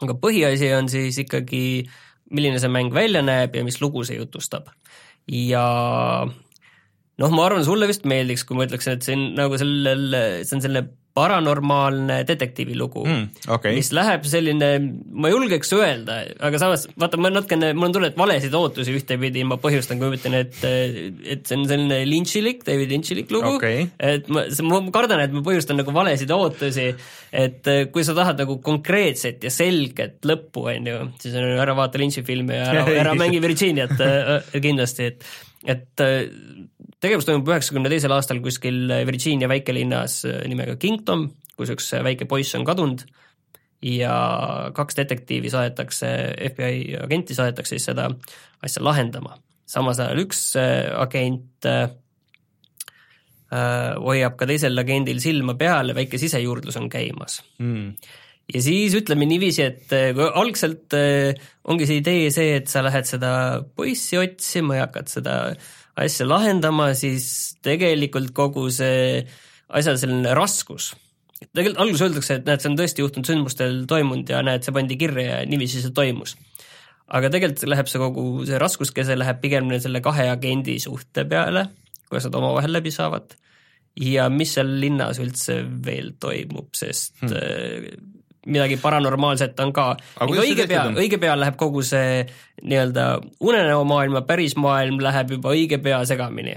aga põhiasi on siis ikkagi, milline see mäng välja näeb ja mis lugu see jutustab. ja noh, ma arvan, sulle vist meeldiks, kui ma ütleksin, et see on nagu sellel, see on selline paranormaalne detektiivi lugu. Mm,, okei. Mis läheb selline, ma julgeks öelda, aga samas vaata, ma natukene, mul on tunne, et valesid ootusi ühtepidi ma põhjustan, kui ma ütlen, et et see on selline lynchilik, David Lynchilik lugu. Okei. et ma, ma kardan, et ma põhjustan nagu valesid ootusi, et kui sa tahad nagu konkreetset ja selget lõppu, on ju, siis on ära vaata Lynchi filme ja ära, ära mängi Virginiat eh, kindlasti, et et tegevus toimub üheksakümne teisel aastal kuskil Virginia väikelinnas eh, nimega Kingdom, kus üks väike poiss on kadunud ja kaks detektiivi saadetakse, FBI agenti saadetakse siis seda asja lahendama. samas ajal üks äh, agent äh, äh, hoiab ka teisel agendil silma peal ja väike sisejuurdlus on käimas mm.. ja siis ütleme niiviisi, et äh, algselt äh, ongi see idee see, et sa lähed seda poissi otsima ja hakkad seda asja lahendama, siis tegelikult kogu see asja selline raskus, tegelikult alguses öeldakse, et näed, see on tõesti juhtunud sündmustel toimunud ja näed, see pandi kirja ja niiviisi see toimus. aga tegelikult läheb see kogu see raskuskese läheb pigem selle kahe agendi suhte peale, kuidas nad omavahel läbi saavad ja mis seal linnas üldse veel toimub, sest hmm. Midagi paranormaalset on ka. Õige pea õige pea läheb kogu see nii-öelda unenäomaailm ja päris maailm läheb juba õige pea segamini.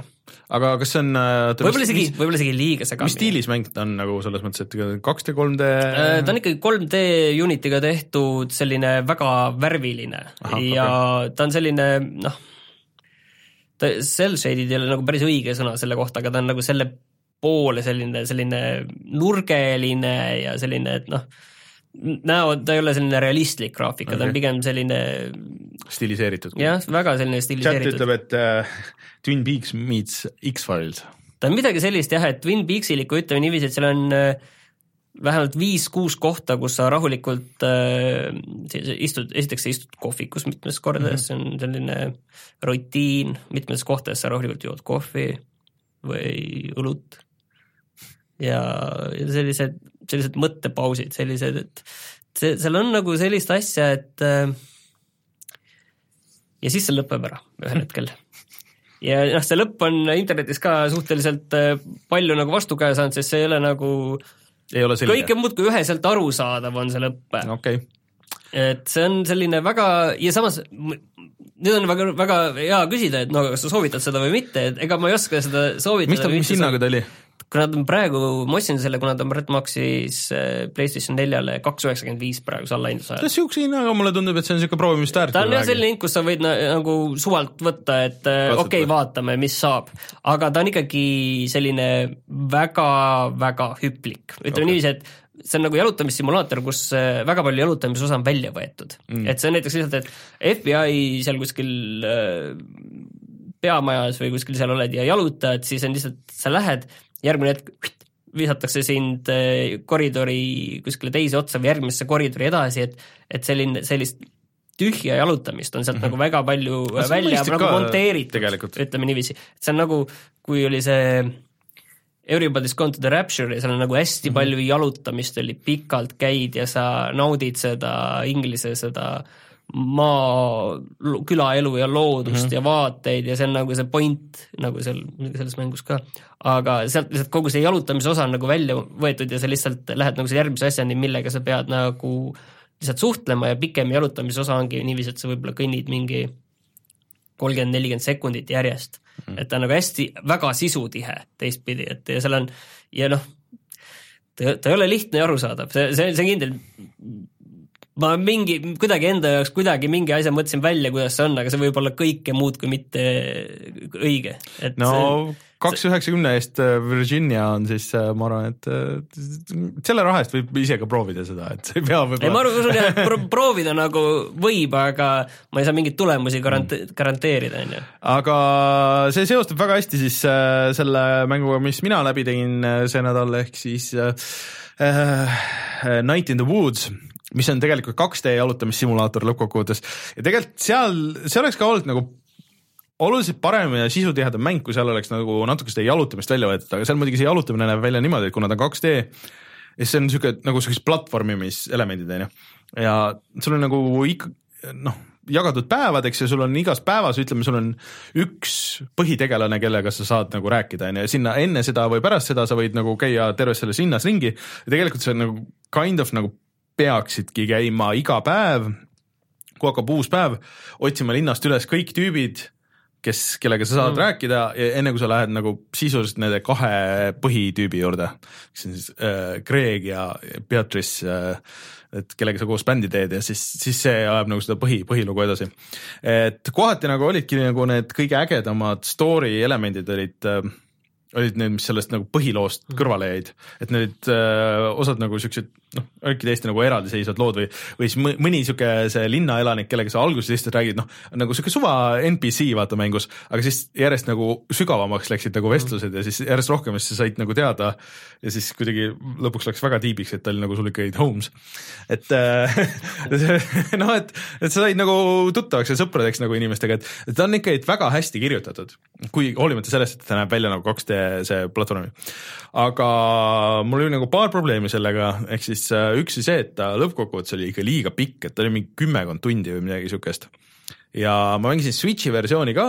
aga kas see on äh, võib-olla mis- isegi, mis- võib-olla isegi liiga mis segamini. stiilis mäng ta on nagu selles mõttes, et 2D, 3D? Äh, ta on ikkagi 3D Unity'ga tehtud selline väga värviline Aha, ja okay. ta on selline noh, ta cell shaded ei ole nagu päris õige sõna selle kohta, aga ta on nagu selle poole selline, selline nurgeline ja selline, et noh, näo, ta ei ole selline realistlik graafika okay., ta on pigem selline stiliseeritud. jah, väga selline chat stiliseeritud. ütleb, et äh, Twin Peaks meets X-Files. ta on midagi sellist jah, et Twin Peaksilikku ütleme niiviisi, et seal on äh, vähemalt viis-kuus kohta, kus sa rahulikult äh, istud, esiteks sa istud kohvikus mitmes kordades mm, -hmm. see on selline rutiin, mitmes kohtades sa rahulikult jood kohvi või õlut ja, ja sellised, sellised mõttepausid, sellised, et see, seal on nagu sellist asja, et äh, ja siis see lõpeb ära ühel hetkel ja noh, see lõpp on internetis ka suhteliselt äh, palju nagu vastukaja saanud, sest see ei ole nagu ei ole selge kõike? muud kui üheselt arusaadav on see lõpp. okei, et see on selline väga ja samas nüüd on väga, väga hea küsida, et no kas sa soovitad seda või mitte, et ega ma ei oska seda soovitada. mis ta, mis hinnaga ta oli? Kuna ta on praegu, ma ostsin selle, kuna ta on Red Maxis äh, PlayStation neljale kaks üheksakümmend viis praeguse allahindluse ajal. niisuguse hinnaga mulle tundub, et see on niisugune proovimist väärt. ta on jah selline hind, kus sa võid na, nagu suvalt võtta, et äh, okei okay,, vaatame, mis saab. aga ta on ikkagi selline väga-väga hüplik, ütleme okay. niiviisi, et see on nagu jalutamissimulaator, kus äh, väga palju jalutamisosa on välja võetud mm.. et see on näiteks lihtsalt, et FBI seal kuskil peamajas või kuskil seal oled ja jalutad, siis on lihtsalt, sa lähed, järgmine hetk visatakse sind äh, koridori kuskile teise otsa või järgmisse koridori edasi, et et selline, sellist tühja jalutamist on sealt mm -hmm. nagu väga palju see on välja nagu monteeritud ütleme niiviisi. see on nagu, kui oli see Everybody's gone to the rapture ja seal on nagu hästi mm -hmm. palju jalutamist oli, pikalt käid ja sa naudid seda inglise seda maa, külaelu ja loodust mm -hmm. ja vaateid ja see on nagu see point nagu seal, selles mängus ka. aga sealt lihtsalt kogu see jalutamise osa on nagu välja võetud ja sa lihtsalt lähed nagu selle järgmise asjani, millega sa pead nagu lihtsalt suhtlema ja pikem jalutamise osa ongi niiviisi, et sa võib-olla kõnnid mingi kolmkümmend, nelikümmend sekundit järjest mm.. et ta on nagu hästi, väga sisutihe teistpidi, et ja seal on ja noh, ta, ta ei ole lihtne ja arusaadav, see, see, see on kindel, ma mingi, kuidagi enda jaoks kuidagi mingi asja mõtlesin välja, kuidas see on, aga see võib olla kõike muud kui mitte õige. no kaks üheksakümne eest äh, Virginia on siis, äh, ma arvan, et äh, selle raha eest võib ise ka proovida seda, et sa ei pea võib-olla. ei, ma jah, et proovida nagu võib, aga ma ei saa mingeid tulemusi garante-, mm. garanteerida, on ju. aga see seostub väga hästi siis selle mänguga, mis mina läbi tegin see nädal, ehk siis äh, Night in the Woods mis on tegelikult 2D jalutamissimulaator lõppkokkuvõttes. Ja tegelikult seal, see oleks ka olnud nagu oluliselt parem ja sisutihedam mäng, kui seal oleks nagu natuke seda jalutamist välja võetud, aga seal muidugi see jalutamine näeb välja niimoodi, et kuna ta on 2D, siis see on niisugune nagu sellised platvormimiselemendid, on ju. ja sul on nagu ikka noh, jagatud päevadeks ja sul on igas päevas, ütleme, sul on üks põhitegelane, kellega sa saad nagu rääkida, on ju, ja sinna enne seda või pärast seda sa võid nagu käia terves selles linnas ringi. Ja tegelikult see on nagu kind of nagu peaksidki käima iga päev, kui hakkab uus päev, otsima linnast üles kõik tüübid kes, kellega sa saad mm. rääkida ja enne kui sa lähed nagu sisuliselt nende kahe põhitüübi juurde, kes on siis äh, Greg ja Beatrice äh,, et kellega sa koos bändi teed ja siis, siis see ajab nagu seda põhi, põhilugu edasi. et kohati nagu olidki nagu need kõige ägedamad story elemendid olid äh, olid need, mis sellest nagu põhiloost mm. kõrvale jäid, et need äh, osad nagu siuksed noh, olidki täiesti nagu eraldiseisvad lood või, või siis mõni sihuke see linnaelanik, kellega sa alguses lihtsalt räägid, noh nagu sihuke suva NPC vaata mängus, aga siis järjest nagu sügavamaks läksid nagu vestlused mm. ja siis järjest rohkem sa said nagu teada ja siis kuidagi lõpuks läks väga tiibiks, et ta oli nagu sul ikkagi Holmes. et äh, noh, et, et sa said nagu tuttavaks ja sõpradeks nagu inimestega, et ta on ikkagi väga hästi kirjutatud, kui hoolimata sellest, et ta näeb välja nagu 2D see platvorm. aga mul oli nagu paar probleemi sellega, ehk siis äh, üks oli see, et ta lõppkokkuvõttes oli ikka liiga pikk, et ta oli mingi kümmekond tundi või midagi siukest ja ma mängisin Switchi versiooni ka,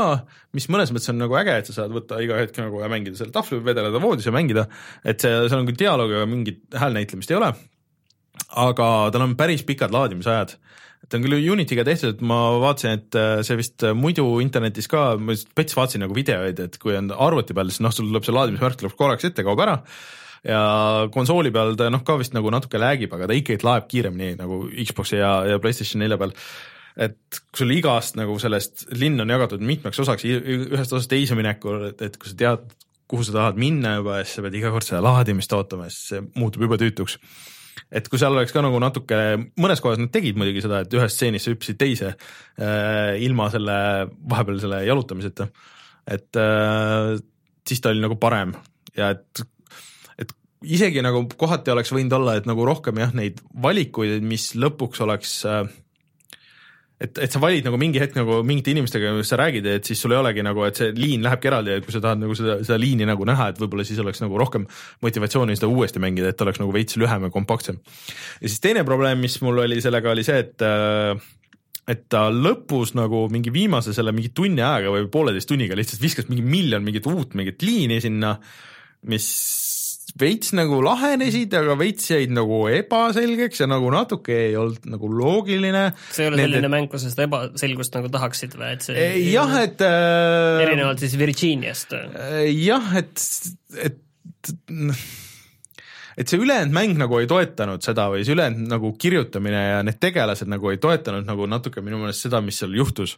mis mõnes mõttes on nagu äge, et sa saad võtta iga hetk nagu ja mängida selle tahvli või vedeleda voodis ja mängida, et see, seal on küll dialoogi, aga mingit häälnäitlemist ei ole. aga tal on päris pikad laadimisajad ta on küll Unity'ga tehtud, ma vaatasin, et äh, see vist äh, muidu internetis ka, ma veits vaatasin nagu videoid, et kui on arvuti peal, siis noh, sul tuleb see laadimismärk tuleb korraks ette, kaob ära ja konsooli peal ta noh, ka vist nagu natuke lag'ib, aga ta ikkagi laeb kiiremini nagu Xbox'i ja, ja Playstation nelja peal. et kui sul igast nagu sellest linn on jagatud mitmeks osaks, ühest osast teise minekul, et, et kui sa tead, kuhu sa tahad minna juba ja siis sa pead iga kord seda laadimist ootama, siis see muutub jube tüütuks et kui seal oleks ka nagu natuke, mõnes kohas nad tegid muidugi seda, et ühest stseenist hüppasid teise äh, ilma selle, vahepeal selle jalutamiseta. et äh, siis ta oli nagu parem ja et isegi nagu kohati oleks võinud olla, et nagu rohkem jah, neid valikuid, mis lõpuks oleks äh, et, et sa valid nagu mingi hetk nagu mingite inimestega, kes sa räägid, et siis sul ei olegi nagu, et see liin lähebki eraldi, et kui sa tahad nagu seda, seda liini nagu näha, et võib-olla siis oleks nagu rohkem motivatsiooni seda uuesti mängida, et oleks nagu veits lühem ja kompaktsem. ja siis teine probleem, mis mul oli sellega, oli see, et äh, et ta lõpus nagu mingi viimase selle mingi tunni ajaga või pooleteist tunniga lihtsalt viskas mingi miljon mingit uut mingit liini sinna, mis veits nagu lahenesid, aga veits jäid nagu ebaselgeks ja nagu natuke ei olnud nagu loogiline. see ei ole selline Nende... mäng, kus sa seda ebaselgust nagu tahaksid või, et see jah, et äh... erinevalt siis Virginiast? jah, et, et et see ülejäänud mäng nagu ei toetanud seda või see ülejäänud nagu kirjutamine ja need tegelased nagu ei toetanud nagu natuke minu meelest seda, mis seal juhtus.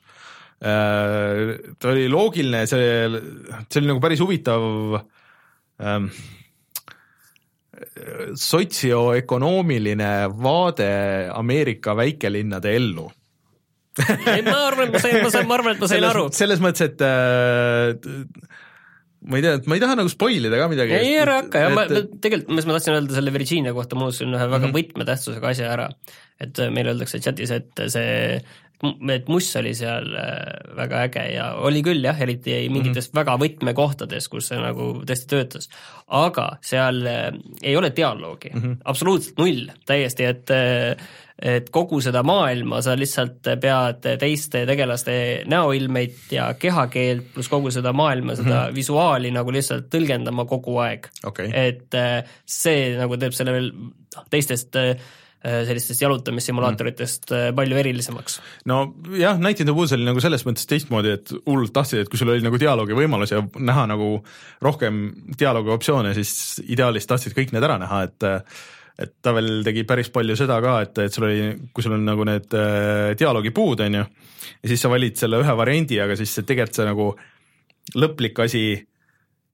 Äh, ta oli loogiline, see, see oli nagu päris huvitav ähm, sotsioökonoomiline vaade Ameerika väikelinnade ellu ei, ma arvan, et ma sain, ma sain, ma arvan, et ma sain selles, aru. selles mõttes, et äh, ma ei tea, et ma ei taha nagu spoil ida ka midagi. ei, ära hakka, jah, ma tegelikult, mis ma tahtsin öelda selle Virginia kohta, ma unustasin ühe väga mm -hmm. võtmetähtsusega asja ära. et meile öeldakse chatis, et see et muss oli seal äh, väga äge ja oli küll jah, eriti mingites mm -hmm. väga võtmekohtades, kus see nagu tõesti töötas. aga seal äh, ei ole dialoogi mm, -hmm. absoluutselt null, täiesti, et äh, et kogu seda maailma sa lihtsalt pead teiste tegelaste näoilmeid ja kehakeelt pluss kogu seda maailma, seda mm -hmm. visuaali nagu lihtsalt tõlgendama kogu aeg okay.. et see nagu teeb selle veel noh, teistest äh, Äh, sellistest jalutamissimulaatoritest mm. palju erilisemaks. no jah, Night in the Woods oli nagu selles mõttes teistmoodi, et hullult tahtsid, et kui sul oli nagu dialoogi võimalus ja näha nagu rohkem dialoogi optsioone, siis ideaalis tahtsid kõik need ära näha, et et ta veel tegi päris palju seda ka, et, et sul oli, kui sul on nagu need äh, dialoogipuud, on ju, ja siis sa valid selle ühe variandi, aga siis tegelikult see nagu lõplik asi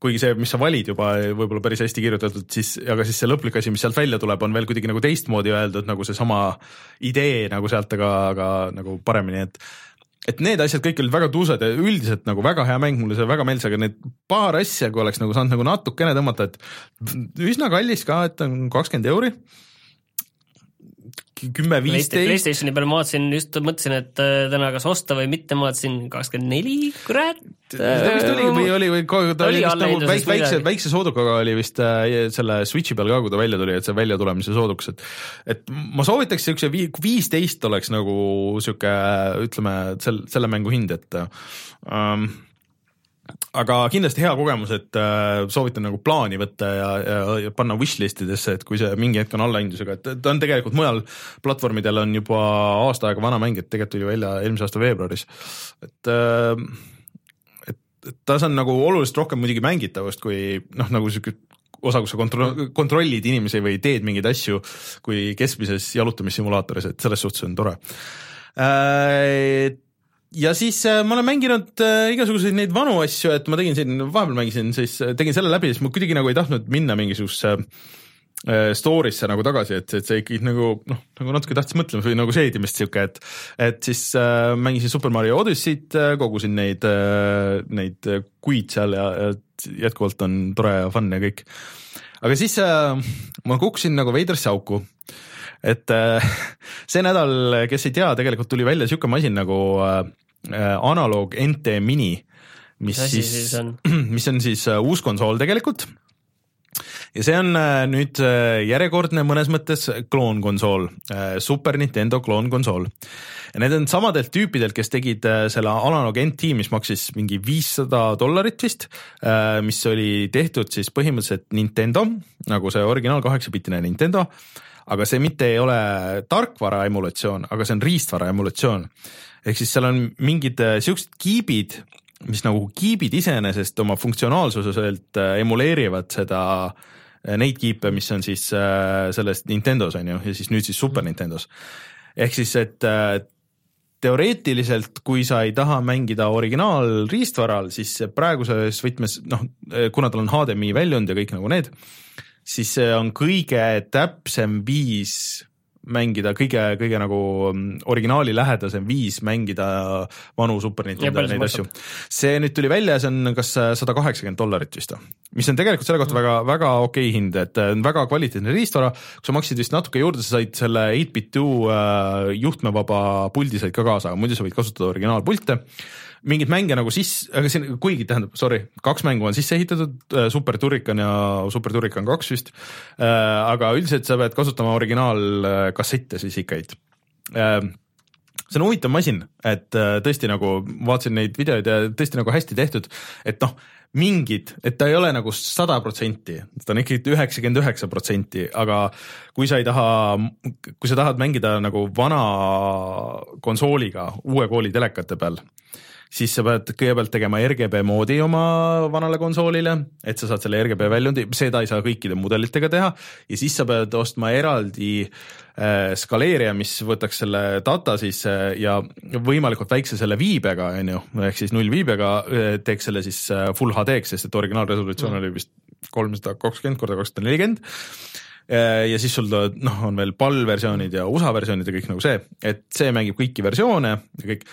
kuigi see, mis sa valid juba võib-olla päris hästi kirjutatud, siis, aga siis see lõplik asi, mis sealt välja tuleb, on veel kuidagi nagu teistmoodi öeldud, nagu seesama idee nagu sealt, aga, aga nagu paremini, et et need asjad kõik olid väga tuusad ja üldiselt nagu väga hea mäng, mulle see väga meeldis, aga need paar asja, kui oleks nagu saanud nagu natukene tõmmata, et üsna kallis ka, et on kakskümmend euri kümme, viisteist. Playstationi peal ma vaatasin, just mõtlesin, et äh, täna kas osta või mitte, ma vaatasin kakskümmend neli, kurat. ta vist oli või oli või ta oli vist nagu väikse, väikse, väikse soodukaga oli vist äh, selle Switchi peal ka, kui ta välja tuli, et see väljatulemise sooduks, et et ma soovitaks siukse viisteist oleks nagu sihuke ütleme, sel-, selle mängu hind, et ähm, aga kindlasti hea kogemus, et äh, soovitan nagu plaani võtta ja, ja, ja panna wishlist idesse, et kui see mingi hetk on allahindlusega, et ta on tegelikult mujal platvormidel on juba aasta aega vana mäng, et tegelikult tuli välja eelmise aasta veebruaris, et äh, et, et tas on nagu oluliselt rohkem muidugi mängitavust kui noh, nagu sihuke osa, kus sa kontro-, kontrollid inimesi või teed mingeid asju kui keskmises jalutamissimulaatoris, et selles suhtes on tore. Äh, ja siis äh, ma olen mänginud äh, igasuguseid neid vanu asju, et ma tegin siin, vahepeal mängisin siis, äh, tegin selle läbi, siis ma kuidagi nagu ei tahtnud minna mingisugusesse story'sse nagu tagasi, et, et see ikkagi nagu noh, nagu natuke tahtis mõtlemist või nagu seedimist sihuke, et et siis äh, mängisin Super Mario Odyssey't kogusin neid äh,, neid kuid seal ja, ja jätkuvalt on tore ja fun ja kõik. aga siis äh, ma kukkusin nagu veidrasse auku et äh, see nädal, kes ei tea, tegelikult tuli välja sihuke masin nagu Äh, analoog NT Mini, mis siis, siis on? mis on siis äh, uus konsool tegelikult ja see on äh, nüüd järjekordne mõnes mõttes kloonkonsool, Super Nintendo kloonkonsool. ja need on samadelt tüüpidelt, kes tegid selle Analog NT, mis maksis mingi viissada dollarit vist, mis oli tehtud siis põhimõtteliselt Nintendo, nagu see originaal kaheksapitine Nintendo, aga see mitte ei ole tarkvara emulatsioon, aga see on riistvara emulatsioon ehk siis seal on mingid äh, siuksed kiibid, mis nagu kiibid iseenesest oma funktsionaalsuselt äh, emuleerivad seda, äh, neid kiipe, mis on siis selles Nintendos on ju, ja siis nüüd siis Super Nintendos. ehk siis, et teoreetiliselt, kui sa ei taha mängida originaalriistvaral, siis praeguses võtmes, noh, kuna tal on HDMI väljund ja kõik nagu need, siis see on kõige täpsem viis mängida kõige, kõige nagu mm, originaali lähedasem viis mängida vanu Super Nintendo neid asju. see nüüd tuli välja, see on kas sada kaheksakümmend dollarit vist või? mis on tegelikult selle kohta väga, väga okei okay hind, et äh, väga kvaliteetne riistvara, kui sa maksid vist natuke juurde, sa said selle 8-bit2 äh, juhtmevaba puldi said ka kaasa, aga muidu sa võid kasutada originaalpulte mingeid mänge nagu sisse, aga siin, kuigi tähendab, sorry, kaks mängu on sisse ehitatud, äh, Super Turrican ja Super Turrican kaks vist, äh, aga üldiselt sa pead kasutama originaalkassette siis ikkagi äh, see on huvitav masin, et tõesti nagu vaatasin neid videoid ja tõesti nagu hästi tehtud, et noh, mingid, et ta ei ole nagu sada protsenti, ta on ikkagi üheksakümmend üheksa protsenti, aga kui sa ei taha, kui sa tahad mängida nagu vana konsooliga uue kooli telekate peal, siis sa pead kõigepealt tegema RGB moodi oma vanale konsoolile, et sa saad selle RGB väljundi, seda ei saa kõikide mudelitega teha ja siis sa pead ostma eraldi äh, skaleerija, mis võtaks selle data siis äh, ja võimalikult väikse selle viibega, on ju, ehk siis nullviibega äh, teeks selle siis äh, full HD-ks, sest et originaalresolutsioon mm. oli vist kolmsada kakskümmend korda kakssada nelikümmend äh, ja siis sul noh, on veel PAL versioonid ja USA versioonid ja kõik nagu see, et see mängib kõiki versioone ja kõik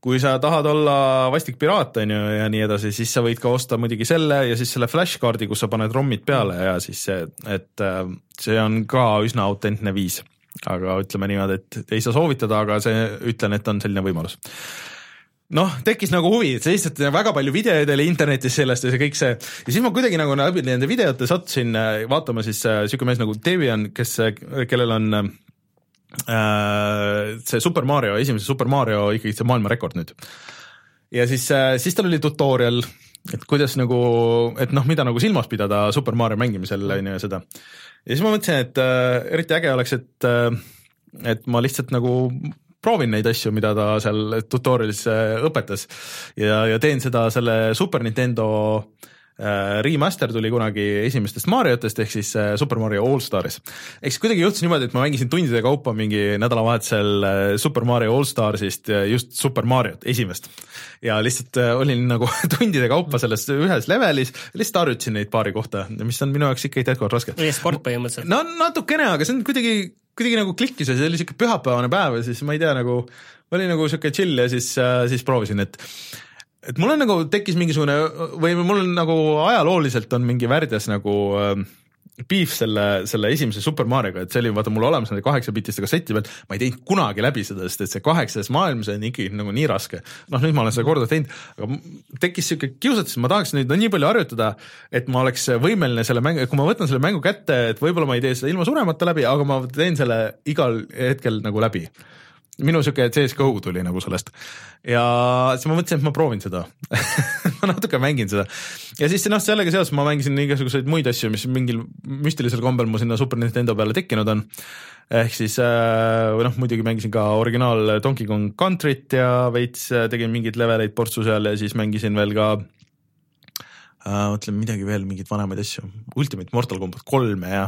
kui sa tahad olla vastik piraat, on ju, ja nii edasi, siis sa võid ka osta muidugi selle ja siis selle flashkaardi, kus sa paned ROM-id peale ja siis see, et äh, see on ka üsna autentne viis. Aga ütleme niimoodi, et ei saa soovitada, aga see, ütlen, et on selline võimalus. Noh, tekkis nagu huvi, et lihtsalt väga palju videoid oli internetis sellest ja see kõik see. Ja siis ma kuidagi nagu läbi nende videote sattusin äh, vaatama siis äh, mees nagu Devian, kes, kellel on äh, see Super Mario, esimese Super Mario ikkagi see maailmarekord nüüd. ja siis äh,, siis tal oli tutorial, et kuidas nagu, et noh, mida nagu silmas pidada Super Mario mängimisel on ju ja seda. ja siis ma mõtlesin, et äh, eriti äge oleks, et äh, et ma lihtsalt nagu proovin neid asju, mida ta seal tutorial'is äh, õpetas ja, ja teen seda selle Super Nintendo äh, remaster tuli kunagi esimestest Mariotest ehk siis äh, Super Mario All Staris. ehk siis kuidagi juhtus niimoodi, et ma mängisin tundide kaupa mingi nädalavahetusel Super Mario All Starsist just Super Mariot, esimest. ja lihtsalt olin nagu tundide kaupa selles ühes levelis, lihtsalt harjutasin neid paari kohta, mis on minu jaoks ikkagi jätkuvalt raske. e-sport põhimõtteliselt. no natukene, aga see on kuidagi kuidagi nagu klikkis ja see oli siuke pühapäevane päev ja siis ma ei tea, nagu oli nagu siuke chill ja siis, äh, siis proovisin, et et mul on nagu tekkis mingisugune või mul on nagu ajalooliselt on mingi värdjas nagu äh, beef selle, selle esimese Super Marioga, et see oli vaata mul olemas nende kaheksapitiste kasseti peal, ma ei teinud kunagi läbi seda, sest et see kaheksas maailm, see on ikkagi nagu nii raske. noh, nüüd ma olen seda korda teinud, aga tekkis siuke kiusatus, ma tahaks nüüd no, nii palju harjutada, et ma oleks võimeline selle mängu, kui ma võtan selle mängu kätte, et võib-olla ma ei tee seda ilma suremata läbi, aga ma teen selle igal hetkel nagu läbi minu sihuke CSGO tuli nagu sellest. Ja siis ma mõtlesin, et ma proovin seda. Ma natuke mängin seda. Ja siis noh, sellega seoses ma mängisin igasuguseid muid asju, mis mingil müstilisel kombel mu sinna Super Nintendo peale tekkinud on. ehk siis äh, või noh, muidugi mängisin ka originaal Donkey Kong Country't ja veits äh, tegin mingeid leveleid portsu seal ja siis mängisin veel ka äh, mõtlen midagi veel, mingeid vanemaid asju, Ultimate Mortal Combat kolme ja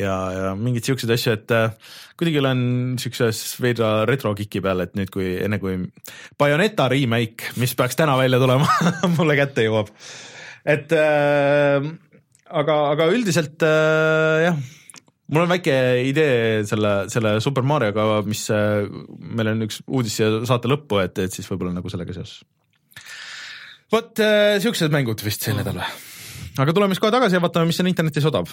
ja, ja mingeid siukseid asju, et äh, kuidagi olen siukses veidra retro-kiki peal, et nüüd, kui enne kui Bayoneta remake, mis peaks täna välja tulema mulle kätte jõuab. et äh, aga, aga üldiselt äh, jah, mul on väike idee selle, selle Super Marioga, mis äh, meil on üks uudis siia saate lõppu, et, et siis võib-olla nagu sellega seoses. vot äh, siuksed mängud vist sel nädalal. aga tuleme siis kohe tagasi ja vaatame, mis on internetis odav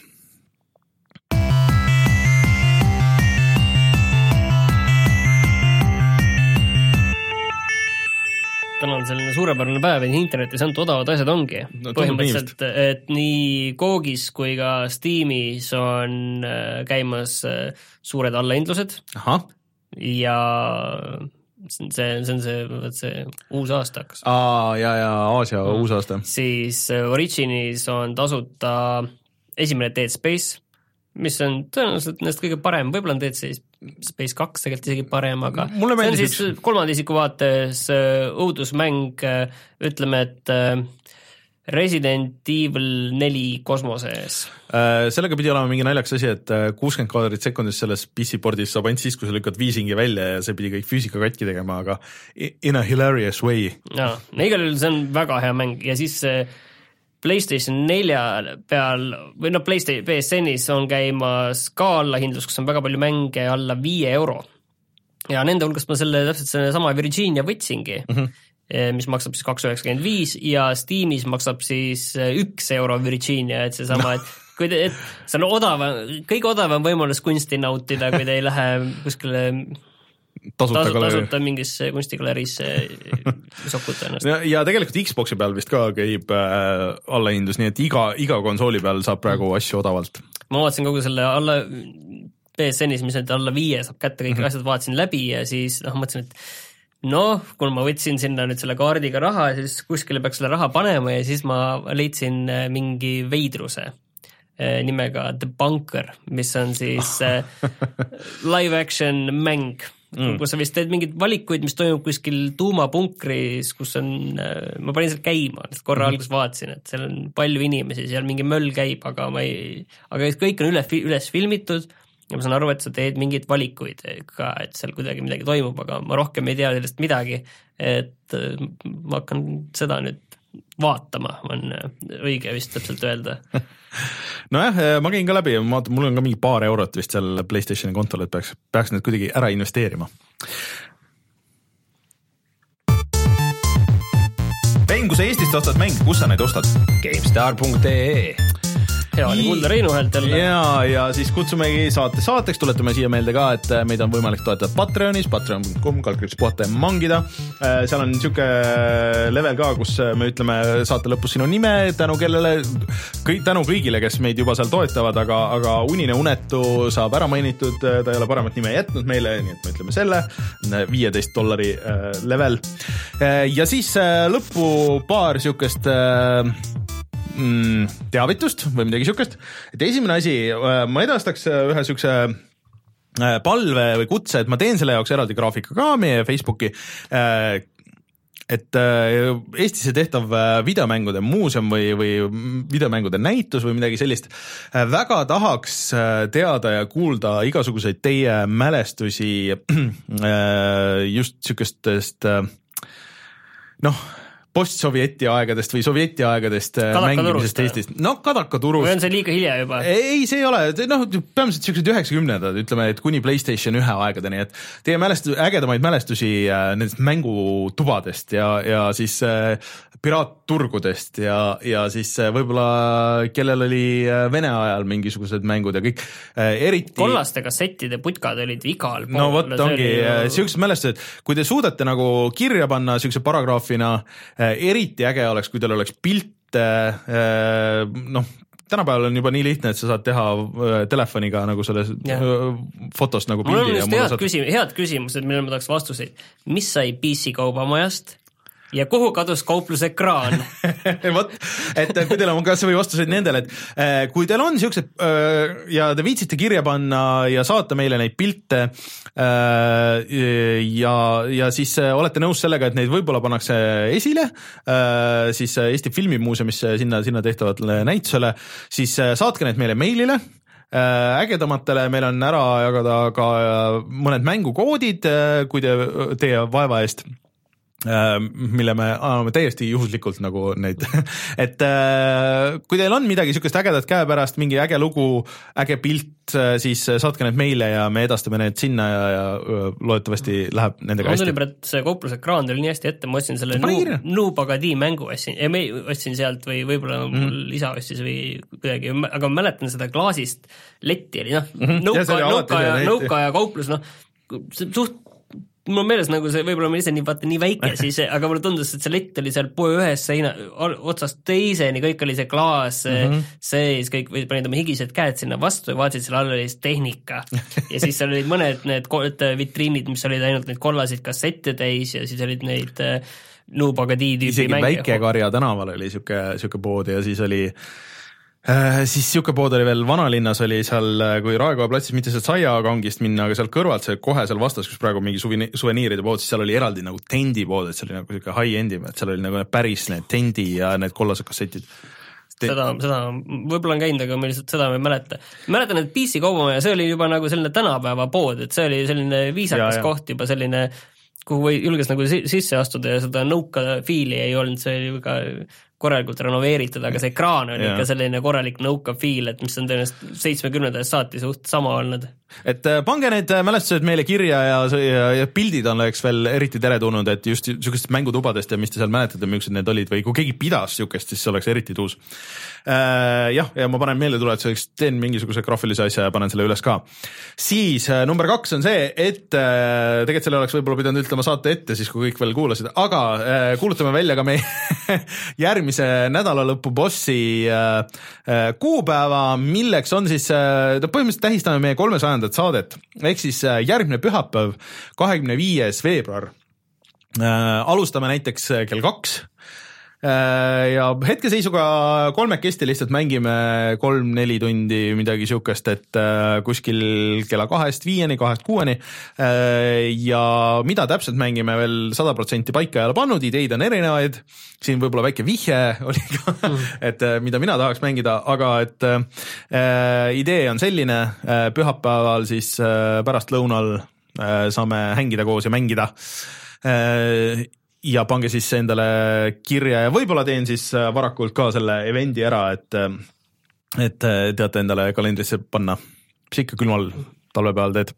täna on selline suurepärane päev ja internetis ainult odavad asjad ongi no,. põhimõtteliselt, et nii Googis kui ka Steamis on äh, käimas äh, suured allahindlused. ja see, see on see, vot see uus aasta hakkas. aa, ja, ja Aasia mm. uus aasta. siis äh, Originis on tasuta esimene Dead Space, mis on tõenäoliselt nendest kõige parem, võib-olla on Dead Space Space kaks tegelikult isegi parem, aga Mulle see on siis üks... kolmanda isiku vaates äh, õudusmäng, äh, ütleme, et äh, Resident Evil neli kosmoses. sellega pidi olema mingi naljakas asi, et kuuskümmend kaadrit sekundis selles PC-pordis saab ainult siis, kui sa lükkad viisingi välja ja see pidi kõik füüsika katki tegema, aga in a hilarious way. jaa, no igal juhul see on väga hea mäng ja siis see PlayStation nelja peal või noh, PlayStation, BSN-is on käimas ka allahindlus, kus on väga palju mänge alla viie euro. ja nende hulgast ma selle täpselt sellesama Virginia võtsingi mm, -hmm. mis maksab siis kaks üheksakümmend viis ja Steamis maksab siis eh, üks euro Virginia, et seesama, et kui te, et see on odavam, kõige odavam võimalus kunsti nautida, kui te ei lähe kuskile tasuta, tasuta, tasuta mingisse kunstigaleriisse sokuta ennast. ja, tegelikult Xbox'i peal vist ka käib äh, allahindlus, nii et iga, iga konsooli peal saab praegu asju odavalt. ma vaatasin kogu selle alla, BSN-is, mis nüüd alla viie saab kätte, kõik mm -hmm. asjad vaatasin läbi ja siis noh, mõtlesin, et noh, kuna ma võtsin sinna nüüd selle kaardiga raha, siis kuskile peaks selle raha panema ja siis ma leidsin äh, mingi veidruse äh, nimega The Bunker, mis on siis äh, live action mäng mm. kus sa vist teed mingeid valikuid, mis toimub kuskil tuumapunkris, kus on, äh, ma panin seal käima, korra mm alguses vaatasin, et seal on palju inimesi, seal mingi möll käib, aga ma ei, aga kõik on üle, üles filmitud ja ma saan aru, et sa teed mingeid valikuid ka, et seal kuidagi midagi toimub, aga ma rohkem ei tea sellest midagi. et äh, ma hakkan seda nüüd vaatama, on äh, õige vist täpselt öelda nojah, eh, ma käin ka läbi ja ma vaatan, mul on ka mingi paar eurot vist seal Playstationi kontol, et peaks, peaks need kuidagi ära investeerima. mäng, kui sa Eestist ostad mänge, kus sa neid ostad? GameStar.ee hea oli kuulda Reinu häält jälle. ja, ja siis kutsumegi saate saateks, tuletame siia meelde ka, et meid on võimalik toetada Patreonis, patreon.com, kaldkriips puhata ja mangida. seal on niisugune level ka, kus me ütleme saate lõpus sinu nime, tänu kellele, kõik, tänu kõigile, kes meid juba seal toetavad, aga, aga Unine Unetu saab ära mainitud, ta ei ole paremat nime jätnud meile, nii et me ütleme selle, viieteist dollari äh, level. ja siis äh, lõppu paar niisugust äh, mm, teavitust või midagi siukest, et esimene asi, ma edastaks äh, ühe siukse äh, palve või kutse, et ma teen selle jaoks eraldi graafika ka meie Facebooki. Äh, et äh, Eestisse tehtav äh, videomängude muuseum või, või videomängude näitus või midagi sellist, väga tahaks äh, teada ja kuulda igasuguseid teie mälestusi äh, just niisugustest äh, noh, postsovjeti aegadest või sovjeti aegadest äh, Kadakaturust, mängimisest või? Eestis, no Kadakaturust või on see liiga hilja juba? ei, see ei ole, noh, peamiselt siuksed üheksakümnendad, ütleme, et kuni Playstation ühe aegadeni, et teie mälestu-, ägedamaid mälestusi äh, nendest mängutubadest ja, ja siis äh, piraatturgudest ja, ja siis äh, võib-olla kellel oli äh, Vene ajal mingisugused mängud ja kõik äh, eriti kollaste kassettide putkad olid igal pool. no vot, ongi äh, siuksed mälestused, kui te suudate nagu kirja panna siukse paragrahvina, eriti äge oleks, kui teil oleks pilte, noh, tänapäeval on juba nii lihtne, et sa saad teha äh, telefoniga nagu selles äh, fotost nagu mul on pildi just head saad küsim-, head küsimused, millele ma tahaks vastuseid. mis sai PC kaubamajast ja kuhu kadus kaupluse-ekraan? vot, et kui teil on kasvõi vastuseid nendele, et äh, kui teil on siuksed äh, ja te viitsite kirja panna ja saata meile neid pilte äh, ja, ja siis olete nõus sellega, et neid võib-olla pannakse esile siis Eesti Filmimuuseumisse sinna, sinna tehtavale näitusele, siis saatke need meile meilile ägedamatele meil on ära jagada ka mõned mängukoodid, kui te, teie vaeva eest mille me anname täiesti juhuslikult nagu neid, et äh, kui teil on midagi niisugust ägedat käepärast, mingi äge lugu, äge pilt, siis saatke need meile ja me edastame need sinna ja, ja loodetavasti läheb nendega mul tuli hästi. praegu see kaupluse-ekraan tuli nii hästi ette, ma ostsin selle Nuu- kirja. Nuupagadi mängu ostsin, ostsin sealt või võib-olla Mhm. mm. mul isa ostis või kuidagi, aga ma mäletan seda klaasist letti oli noh mm Mhm. -hmm., Ja see nõuka, oli alati nõuka ja see, lett, nõuka ja kauplus noh, suht mul on meeles nagu see, võib-olla ma ise nii vaata nii väike siis, aga mulle tundus, et see lett oli seal poe ühest seina, otsast teiseni, kõik oli see klaas mm. -hmm. sees, kõik või panid oma higised käed sinna vastu ja vaatasid selle all oli siis tehnika. ja siis seal olid mõned need et vitriinid, mis olid ainult neid kollaseid kassette täis ja siis olid neid äh, Nubagadi tüüpi isegi Väike-Karja tänaval oli sihuke, sihuke pood ja siis oli äh, siis sihuke pood oli veel vanalinnas oli seal, kui Raekoja platsis mitte sealt saiakangist minna, aga sealt kõrvalt, see kohe seal vastas, kus praegu mingi suveni-, suveniiride pood, siis seal oli eraldi nagu tendipood, et see oli nagu sihuke high-end'i, et seal oli nagu need päris need tendi ja need kollased kassetid. seda, seda võib-olla on käinud, aga ma lihtsalt seda ma ei mäleta. mäletan, et PC kaubamaja, see oli juba nagu selline tänapäeva pood, et see oli selline viisakas Ja, ja. koht juba selline, kuhu või julges nagu si- sisse astuda ja seda nõuka fiili ei olnud, see oli ka korralikult renoveeritud, aga see ekraan oli Ja. ikka selline korralik nõuka fiil, et mis on tõenäoliselt seitsmekümnendast saati suht sama olnud. et äh, pange need äh, mälestused meile kirja ja, ja, ja pildid oleks veel eriti teretulnud, et just niisugustest mängutubadest ja mis te seal mäletate, millised need olid või kui keegi pidas niisugust, siis see oleks eriti tuus. jah, ja ma panen meeldetuletuseks, teen mingisuguse graafilise asja ja panen selle üles ka. siis äh, number kaks on see, et äh, tegelikult selle oleks võib-olla pidanud ütlema saate ette siis, kui kõik veel kuulasid, aga äh, kuulutame välja ka meie järgmise nädalalõpu bossi äh, äh, kuupäeva, milleks on siis äh,, põhimõtteliselt tähistame meie kolmesajandat saadet, ehk siis äh, järgmine pühapäev, kahekümne viies veebruar äh,. alustame näiteks äh, kell kaks Äh, ja hetkeseisuga kolmekesti lihtsalt mängime kolm-neli tundi midagi siukest, et äh, kuskil kella kahest viieni, kahest kuueni. ja mida täpselt mängime veel sada protsenti paika ei ole pannud, ideid on erinevaid. siin võib-olla väike vihje oli ka, et äh, mida mina tahaks mängida, aga et äh, idee on selline, pühapäeval siis äh, pärastlõunal äh, saame hängida koos ja mängida äh, ja pange siis endale kirja ja võib-olla teen siis äh, varakult ka selle event'i ära, et äh, et äh, teate endale kalendrisse panna, mis ikka külmal talvepäeval teed.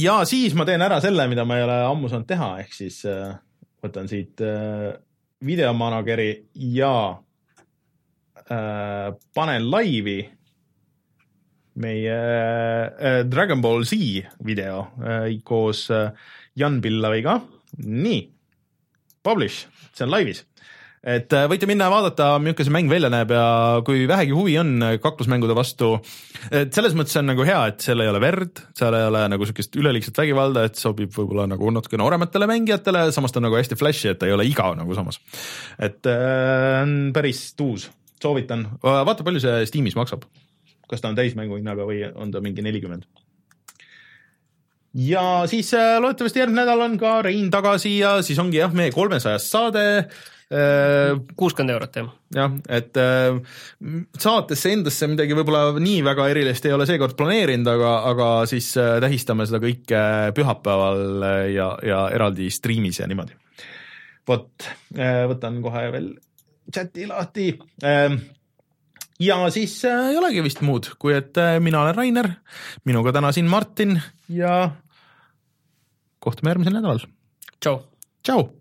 ja siis ma teen ära selle, mida ma ei ole ammu saanud teha, ehk siis võtan siit videomanageri ja panen laivi meie Dragon Ball Z video koos Jan Pillaviga. nii, publish, see on laivis et äh, võite minna ja vaadata, milline see mäng välja näeb ja kui vähegi huvi on äh, kaklusmängude vastu, et selles mõttes on nagu hea, et seal ei ole verd, seal ei ole nagu sihukest üleliigset vägivalda, et sobib võib-olla nagu natuke noorematele mängijatele, samas ta on nagu hästi flash'i, et ta ei ole igav nagu samas. et äh, on päris tuus, soovitan, vaata palju see Steamis maksab. kas ta on täismängu hinnaga või on ta mingi nelikümmend ja siis äh, loodetavasti järgmine nädal on ka Rein tagasi ja siis ongi jah, meie kolmesajas saade Äh, kuuskümmend eurot, jah. jah, et äh, saatesse endasse midagi võib-olla nii väga erilist ei ole seekord planeerinud, aga, aga siis äh, tähistame seda kõike pühapäeval ja, ja eraldi striimis ja niimoodi. vot, võtan kohe veel chati lahti. Ja siis ei olegi vist muud, kui et mina olen Rainer, minuga täna siin Martin ja kohtume järgmisel nädalal. tšau. tšau